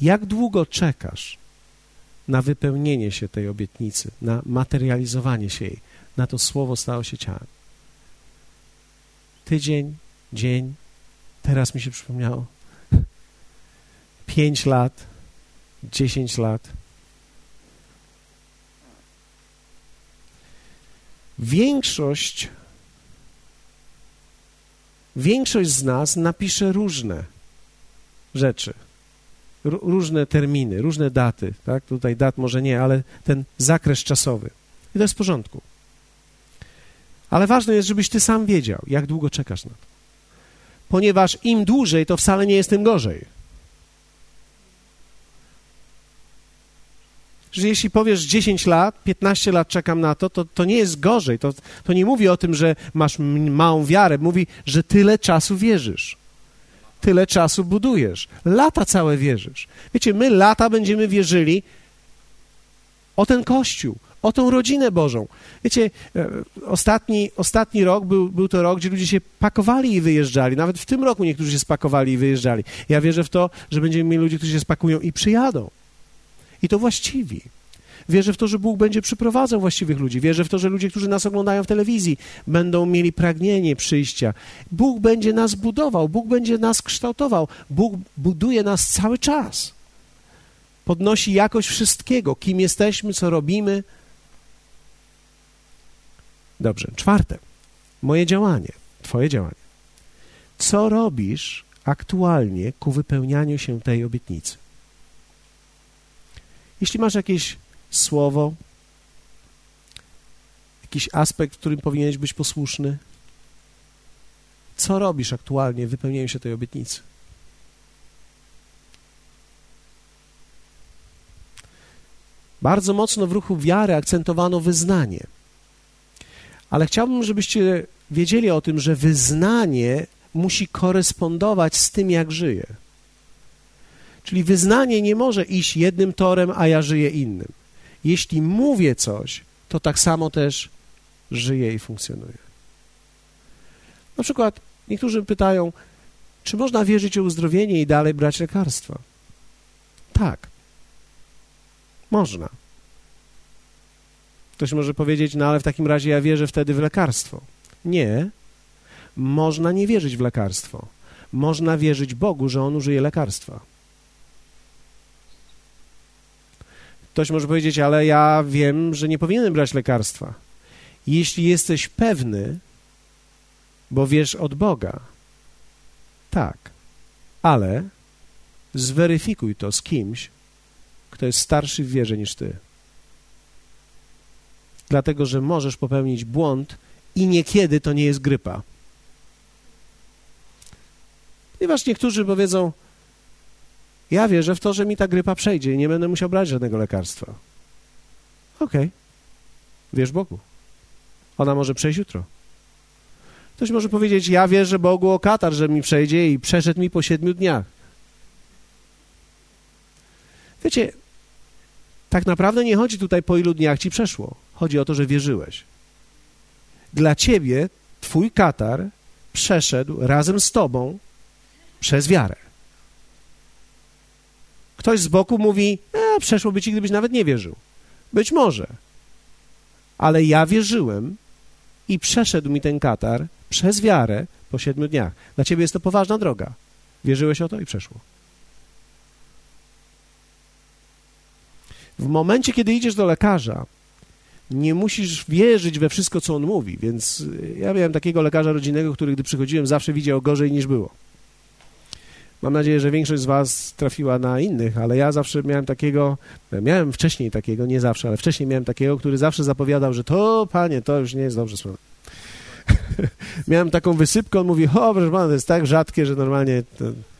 Jak długo czekasz na wypełnienie się tej obietnicy, na materializowanie się jej, na to słowo stało się ciałem? Tydzień, dzień, teraz mi się przypomniało. Pięć lat, 10 lat. Większość większość z nas napisze różne rzeczy, różne terminy, różne daty, tak? Tutaj dat może nie, ale ten zakres czasowy. I to jest w porządku. Ale ważne jest, żebyś ty sam wiedział, jak długo czekasz na to. Ponieważ im dłużej, to wcale nie jest tym gorzej. Że jeśli powiesz 10 lat, 15 lat czekam na to, to, to nie jest gorzej. To, to nie mówi o tym, że masz małą wiarę. Mówi, że tyle czasu wierzysz. Tyle czasu budujesz. Lata całe wierzysz. Wiecie, my lata będziemy wierzyli o ten Kościół, o tą rodzinę Bożą. Wiecie, e, ostatni, ostatni rok był, był to rok, gdzie ludzie się pakowali i wyjeżdżali. Nawet w tym roku niektórzy się spakowali i wyjeżdżali. Ja wierzę w to, że będziemy mieli ludzi, którzy się spakują i przyjadą. I to właściwi. Wierzę w to, że Bóg będzie przyprowadzał właściwych ludzi. Wierzę w to, że ludzie, którzy nas oglądają w telewizji, będą mieli pragnienie przyjścia. Bóg będzie nas budował, Bóg będzie nas kształtował. Bóg buduje nas cały czas. Podnosi jakość wszystkiego, kim jesteśmy, co robimy. Dobrze, czwarte. Moje działanie, Twoje działanie. Co robisz aktualnie ku wypełnianiu się tej obietnicy? Jeśli masz jakieś słowo, jakiś aspekt, w którym powinieneś być posłuszny, co robisz aktualnie w wypełnieniu się tej obietnicy? Bardzo mocno w ruchu wiary akcentowano wyznanie. Ale chciałbym, żebyście wiedzieli o tym, że wyznanie musi korespondować z tym, jak żyje. Czyli wyznanie nie może iść jednym torem, a ja żyję innym. Jeśli mówię coś, to tak samo też żyję i funkcjonuję. Na przykład niektórzy pytają, czy można wierzyć o uzdrowienie i dalej brać lekarstwa? Tak. Można. Ktoś może powiedzieć, no ale w takim razie ja wierzę wtedy w lekarstwo. Nie. Można nie wierzyć w lekarstwo. Można wierzyć Bogu, że On użyje lekarstwa. Ktoś może powiedzieć, ale ja wiem, że nie powinienem brać lekarstwa. Jeśli jesteś pewny, bo wiesz od Boga, tak, ale zweryfikuj to z kimś, kto jest starszy w wierze niż ty. Dlatego, że możesz popełnić błąd i niekiedy to nie jest grypa. Ponieważ niektórzy powiedzą, ja wierzę w to, że mi ta grypa przejdzie i nie będę musiał brać żadnego lekarstwa. Okej. Okay. Wierz Bogu. Ona może przejść jutro. Ktoś może powiedzieć, ja wierzę Bogu o katar, że mi przejdzie i przeszedł mi po siedmiu dniach. Wiecie, tak naprawdę nie chodzi tutaj po ilu dniach ci przeszło. Chodzi o to, że wierzyłeś. Dla ciebie twój katar przeszedł razem z tobą przez wiarę. Ktoś z boku mówi, e, przeszłoby ci, gdybyś nawet nie wierzył. Być może. Ale ja wierzyłem i przeszedł mi ten katar przez wiarę po siedmiu dniach. Dla ciebie jest to poważna droga. Wierzyłeś o to i przeszło. W momencie, kiedy idziesz do lekarza, nie musisz wierzyć we wszystko, co on mówi. Więc y, ja miałem takiego lekarza rodzinnego, który gdy przychodziłem, zawsze widział gorzej niż było. Mam nadzieję, że większość z Was trafiła na innych, ale ja zawsze miałem takiego, miałem wcześniej takiego, nie zawsze, ale wcześniej miałem takiego, który zawsze zapowiadał, że to, panie, to już nie jest dobrze sprawa. miałem taką wysypkę, on mówi, o, proszę pana, to jest tak rzadkie, że normalnie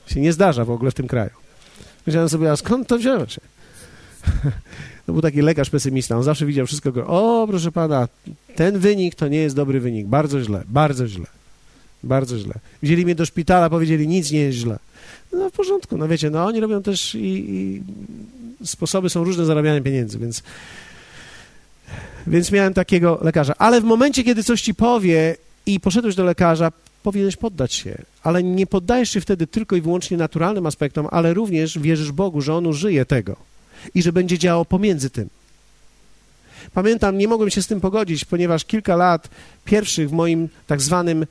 się nie zdarza w ogóle w tym kraju. Myślałem sobie, a skąd to wziąłeś? To był taki lekarz pesymista, on zawsze widział wszystko. O, proszę pana, ten wynik to nie jest dobry wynik, bardzo źle, bardzo źle, bardzo źle. Wzięli mnie do szpitala, powiedzieli, nic nie jest źle. No w porządku, no wiecie, no oni robią też i, i sposoby są różne zarabiania pieniędzy, więc więc miałem takiego lekarza. Ale w momencie, kiedy coś ci powie i poszedłeś do lekarza, powinieneś poddać się. Ale nie poddajesz się wtedy tylko i wyłącznie naturalnym aspektom, ale również wierzysz Bogu, że On użyje tego i że będzie działał pomiędzy tym. Pamiętam, nie mogłem się z tym pogodzić, ponieważ kilka lat pierwszych w moim tak zwanym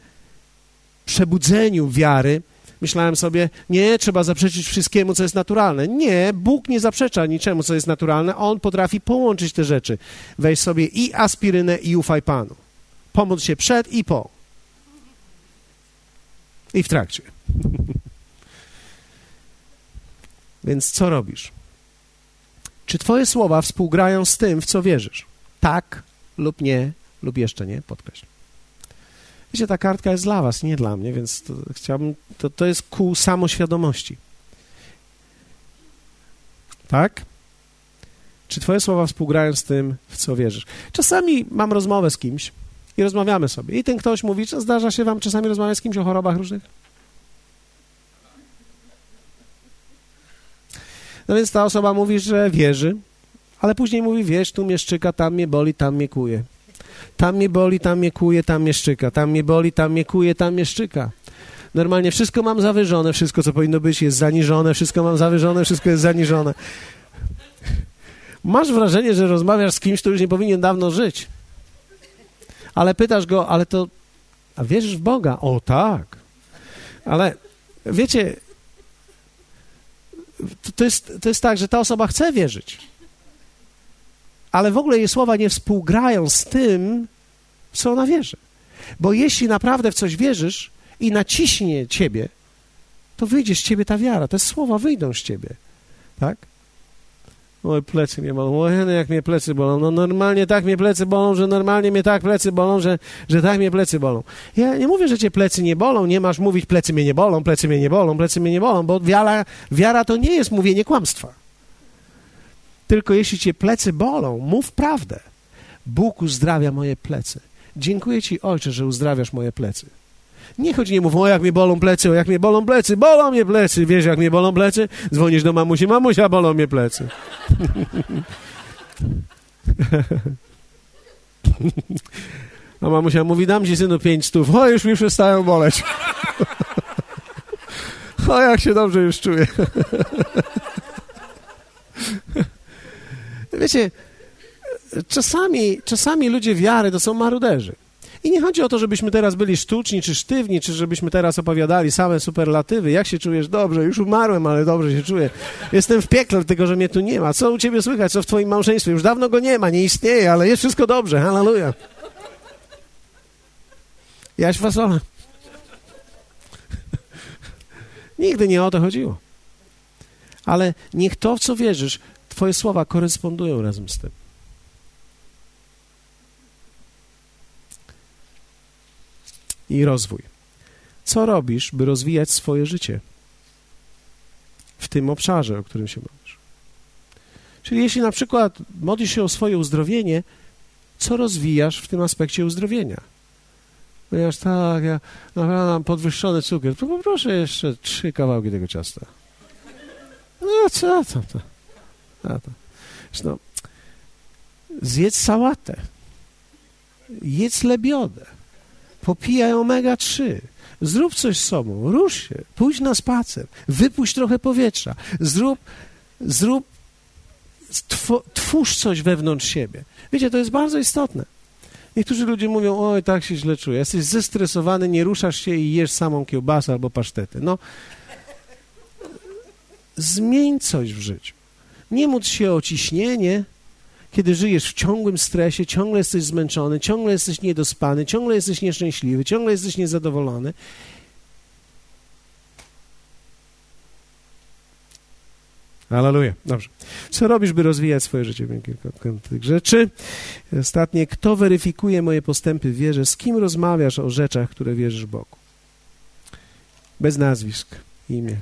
przebudzeniu wiary myślałem sobie, nie, trzeba zaprzeczyć wszystkiemu, co jest naturalne. Nie, Bóg nie zaprzecza niczemu, co jest naturalne. On potrafi połączyć te rzeczy. Weź sobie i aspirynę, i ufaj Panu. Pomóc się przed i po. I w trakcie. Więc co robisz? Czy Twoje słowa współgrają z tym, w co wierzysz? Tak lub nie, lub jeszcze nie, podkreśl. Wiecie, ta kartka jest dla Was, nie dla mnie, więc to chciałbym, to, to jest ku samoświadomości. Tak? Czy Twoje słowa współgrają z tym, w co wierzysz? Czasami mam rozmowę z kimś i rozmawiamy sobie. I ten ktoś mówi, czy zdarza się Wam czasami rozmawiać z kimś o chorobach różnych? No więc ta osoba mówi, że wierzy, ale później mówi, wiesz, tu mnie szczyka, tam mnie boli, tam mnie kuje. Tam mnie boli, tam mnie kuje, tam mnie szczyka. Tam mnie boli, tam mnie kuje, tam mnie szczyka. Normalnie wszystko mam zawyżone, wszystko, co powinno być, jest zaniżone, wszystko mam zawyżone, wszystko jest zaniżone. Masz wrażenie, że rozmawiasz z kimś, kto już nie powinien dawno żyć. Ale pytasz go, ale to, a wierzysz w Boga? O tak. Ale wiecie, to jest, to jest tak, że ta osoba chce wierzyć, ale w ogóle jej słowa nie współgrają z tym, w co ona wierzy. Bo jeśli naprawdę w coś wierzysz i naciśnie ciebie, to wyjdzie z ciebie ta wiara, te słowa wyjdą z ciebie, tak? Oj, plecy mnie bolą. Oj, no jak mnie plecy bolą. No normalnie tak mnie plecy bolą, że normalnie mnie tak plecy bolą, że, że tak mnie plecy bolą. Ja nie mówię, że cię plecy nie bolą, nie masz mówić plecy mnie nie bolą, plecy mnie nie bolą, plecy mnie nie bolą, bo wiara, wiara to nie jest mówienie kłamstwa. Tylko jeśli cię plecy bolą, mów prawdę. Bóg uzdrawia moje plecy. Dziękuję ci, Ojcze, że uzdrawiasz moje plecy. Nie chodź, nie mów, o jak mnie bolą plecy, o jak mnie bolą plecy, bolą mnie plecy. Wiesz, jak mnie bolą plecy? Dzwonisz do mamusi, mamusia, bolą mnie plecy. A mamusia mówi, dam ci synu pięć stów. O, już mi przestają boleć. o, jak się dobrze już czuję. Wiecie, czasami, czasami ludzie wiary to są maruderzy. I nie chodzi o to, żebyśmy teraz byli sztuczni czy sztywni, czy żebyśmy teraz opowiadali same superlatywy. Jak się czujesz? Dobrze, już umarłem, ale dobrze się czuję. Jestem w piekle, tylko że mnie tu nie ma. Co u ciebie słychać? Co w twoim małżeństwie? Już dawno go nie ma, nie istnieje, ale jest wszystko dobrze. Halleluja. Jaś fasola. Nigdy nie o to chodziło. Ale niech to, w co wierzysz, twoje słowa korespondują razem z tym. i rozwój. Co robisz, by rozwijać swoje życie w tym obszarze, o którym się modlisz? Czyli jeśli na przykład modlisz się o swoje uzdrowienie, co rozwijasz w tym aspekcie uzdrowienia? Ponieważ tak, ja naprawdę mam podwyższony cukier, to poproszę jeszcze trzy kawałki tego ciasta. No co tam to? A to. Zresztą, zjedz sałatę, jedz lebiodę, popijaj omega-3, zrób coś z sobą, rusz się, pójdź na spacer, wypuść trochę powietrza, zrób, zrób, twórz coś wewnątrz siebie. Wiecie, to jest bardzo istotne. Niektórzy ludzie mówią, oj, tak się źle czuję, jesteś zestresowany, nie ruszasz się i jesz samą kiełbasę albo pasztety. No, zmień coś w życiu. Nie módl się o ciśnienie, kiedy żyjesz w ciągłym stresie, ciągle jesteś zmęczony, ciągle jesteś niedospany, ciągle jesteś nieszczęśliwy, ciągle jesteś niezadowolony. Aleluja. Dobrze. Co robisz, by rozwijać swoje życie? Kilka tych rzeczy. Ostatnie. Kto weryfikuje moje postępy w wierze? Z kim rozmawiasz o rzeczach, które wierzysz Bogu? Bez nazwisk. Imię.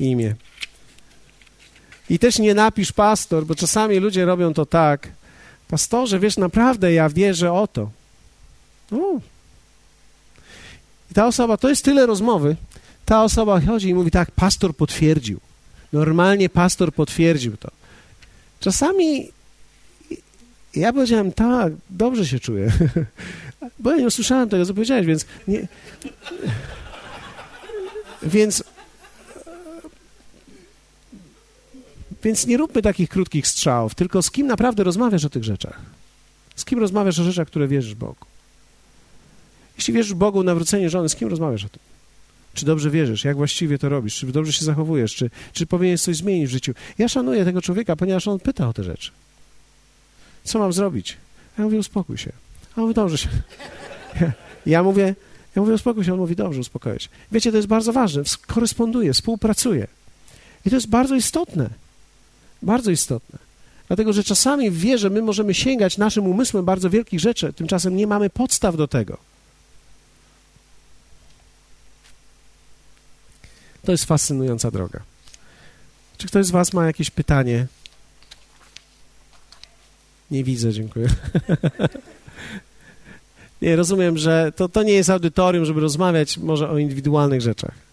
Imię. I też nie napisz pastor, bo czasami ludzie robią to tak. Pastorze, wiesz, naprawdę ja wierzę o to. U. I ta osoba, to jest tyle rozmowy. Ta osoba chodzi i mówi tak, pastor potwierdził. Normalnie pastor potwierdził to. Czasami ja powiedziałem, tak, dobrze się czuję. Bo ja nie usłyszałem tego, co powiedziałeś, więc nie... Więc Więc nie róbmy takich krótkich strzałów, tylko z kim naprawdę rozmawiasz o tych rzeczach. Z kim rozmawiasz o rzeczach, które wierzysz Bogu. Jeśli wierzysz Bogu nawrócenie żony, z kim rozmawiasz o tym? Czy dobrze wierzysz? Jak właściwie to robisz? Czy dobrze się zachowujesz? Czy, czy powinieneś coś zmienić w życiu? Ja szanuję tego człowieka, ponieważ on pyta o te rzeczy. Co mam zrobić? Ja mówię, uspokój się. A on mówi, dobrze się. Ja, ja mówię, ja mówię, uspokój się. On mówi, dobrze, uspokoję się. Wiecie, to jest bardzo ważne. Koresponduje, współpracuje. I to jest bardzo istotne. Bardzo istotne. Dlatego, że czasami w wierze my możemy sięgać naszym umysłem bardzo wielkich rzeczy, tymczasem nie mamy podstaw do tego. To jest fascynująca droga. Czy ktoś z Was ma jakieś pytanie? Nie widzę, dziękuję. nie, rozumiem, że to, to nie jest audytorium, żeby rozmawiać może o indywidualnych rzeczach.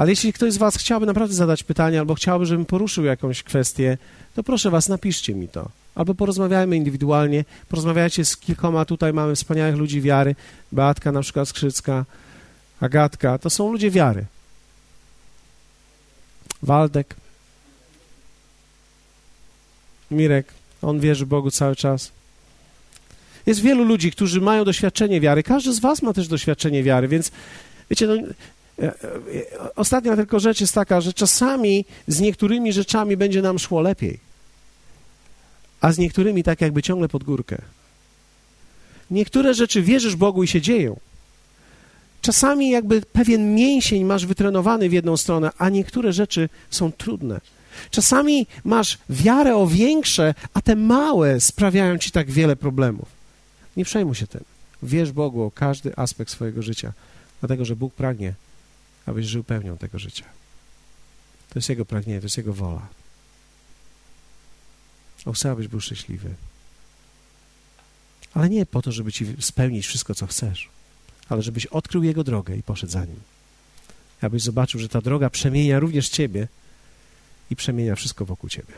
Ale jeśli ktoś z Was chciałby naprawdę zadać pytanie, albo chciałby, żebym poruszył jakąś kwestię, to proszę Was, napiszcie mi to. Albo porozmawiajmy indywidualnie, porozmawiajcie z kilkoma, tutaj mamy wspaniałych ludzi wiary, Beatka na przykład Skrzycka, Agatka, to są ludzie wiary. Waldek, Mirek, on wierzy Bogu cały czas. Jest wielu ludzi, którzy mają doświadczenie wiary. Każdy z Was ma też doświadczenie wiary, więc wiecie, no, ostatnia tylko rzecz jest taka, że czasami z niektórymi rzeczami będzie nam szło lepiej, a z niektórymi tak jakby ciągle pod górkę. Niektóre rzeczy wierzysz Bogu i się dzieją. Czasami jakby pewien mięsień masz wytrenowany w jedną stronę, a niektóre rzeczy są trudne. Czasami masz wiarę o większe, a te małe sprawiają ci tak wiele problemów. Nie przejmuj się tym. Wierz Bogu o każdy aspekt swojego życia, dlatego że Bóg pragnie, abyś żył pełnią tego życia. To jest Jego pragnienie, to jest Jego wola. On chce, abyś był szczęśliwy. Ale nie po to, żeby ci spełnić wszystko, co chcesz, ale żebyś odkrył Jego drogę i poszedł za Nim. Abyś zobaczył, że ta droga przemienia również Ciebie i przemienia wszystko wokół Ciebie.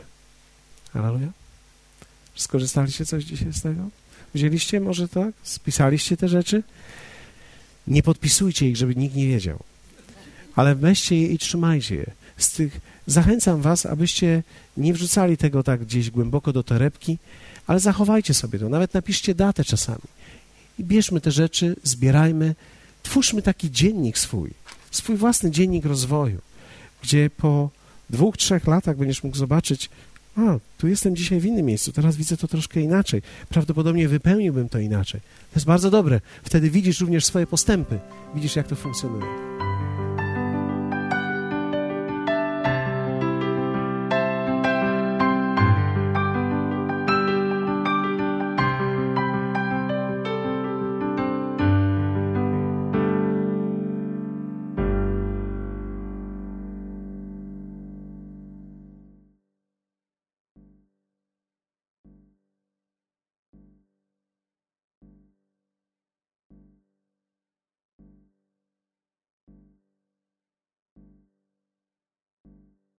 Aleluja. Skorzystaliście coś dzisiaj z tego? Wzięliście może tak? Spisaliście te rzeczy? Nie podpisujcie ich, żeby nikt nie wiedział ale weźcie je i trzymajcie je. Z tych zachęcam was, abyście nie wrzucali tego tak gdzieś głęboko do torebki, ale zachowajcie sobie to. Nawet napiszcie datę czasami. i bierzmy te rzeczy, zbierajmy, twórzmy taki dziennik swój, swój własny dziennik rozwoju, gdzie po dwóch, trzech latach będziesz mógł zobaczyć, a, tu jestem dzisiaj w innym miejscu, teraz widzę to troszkę inaczej. Prawdopodobnie wypełniłbym to inaczej. To jest bardzo dobre. Wtedy widzisz również swoje postępy, widzisz, jak to funkcjonuje.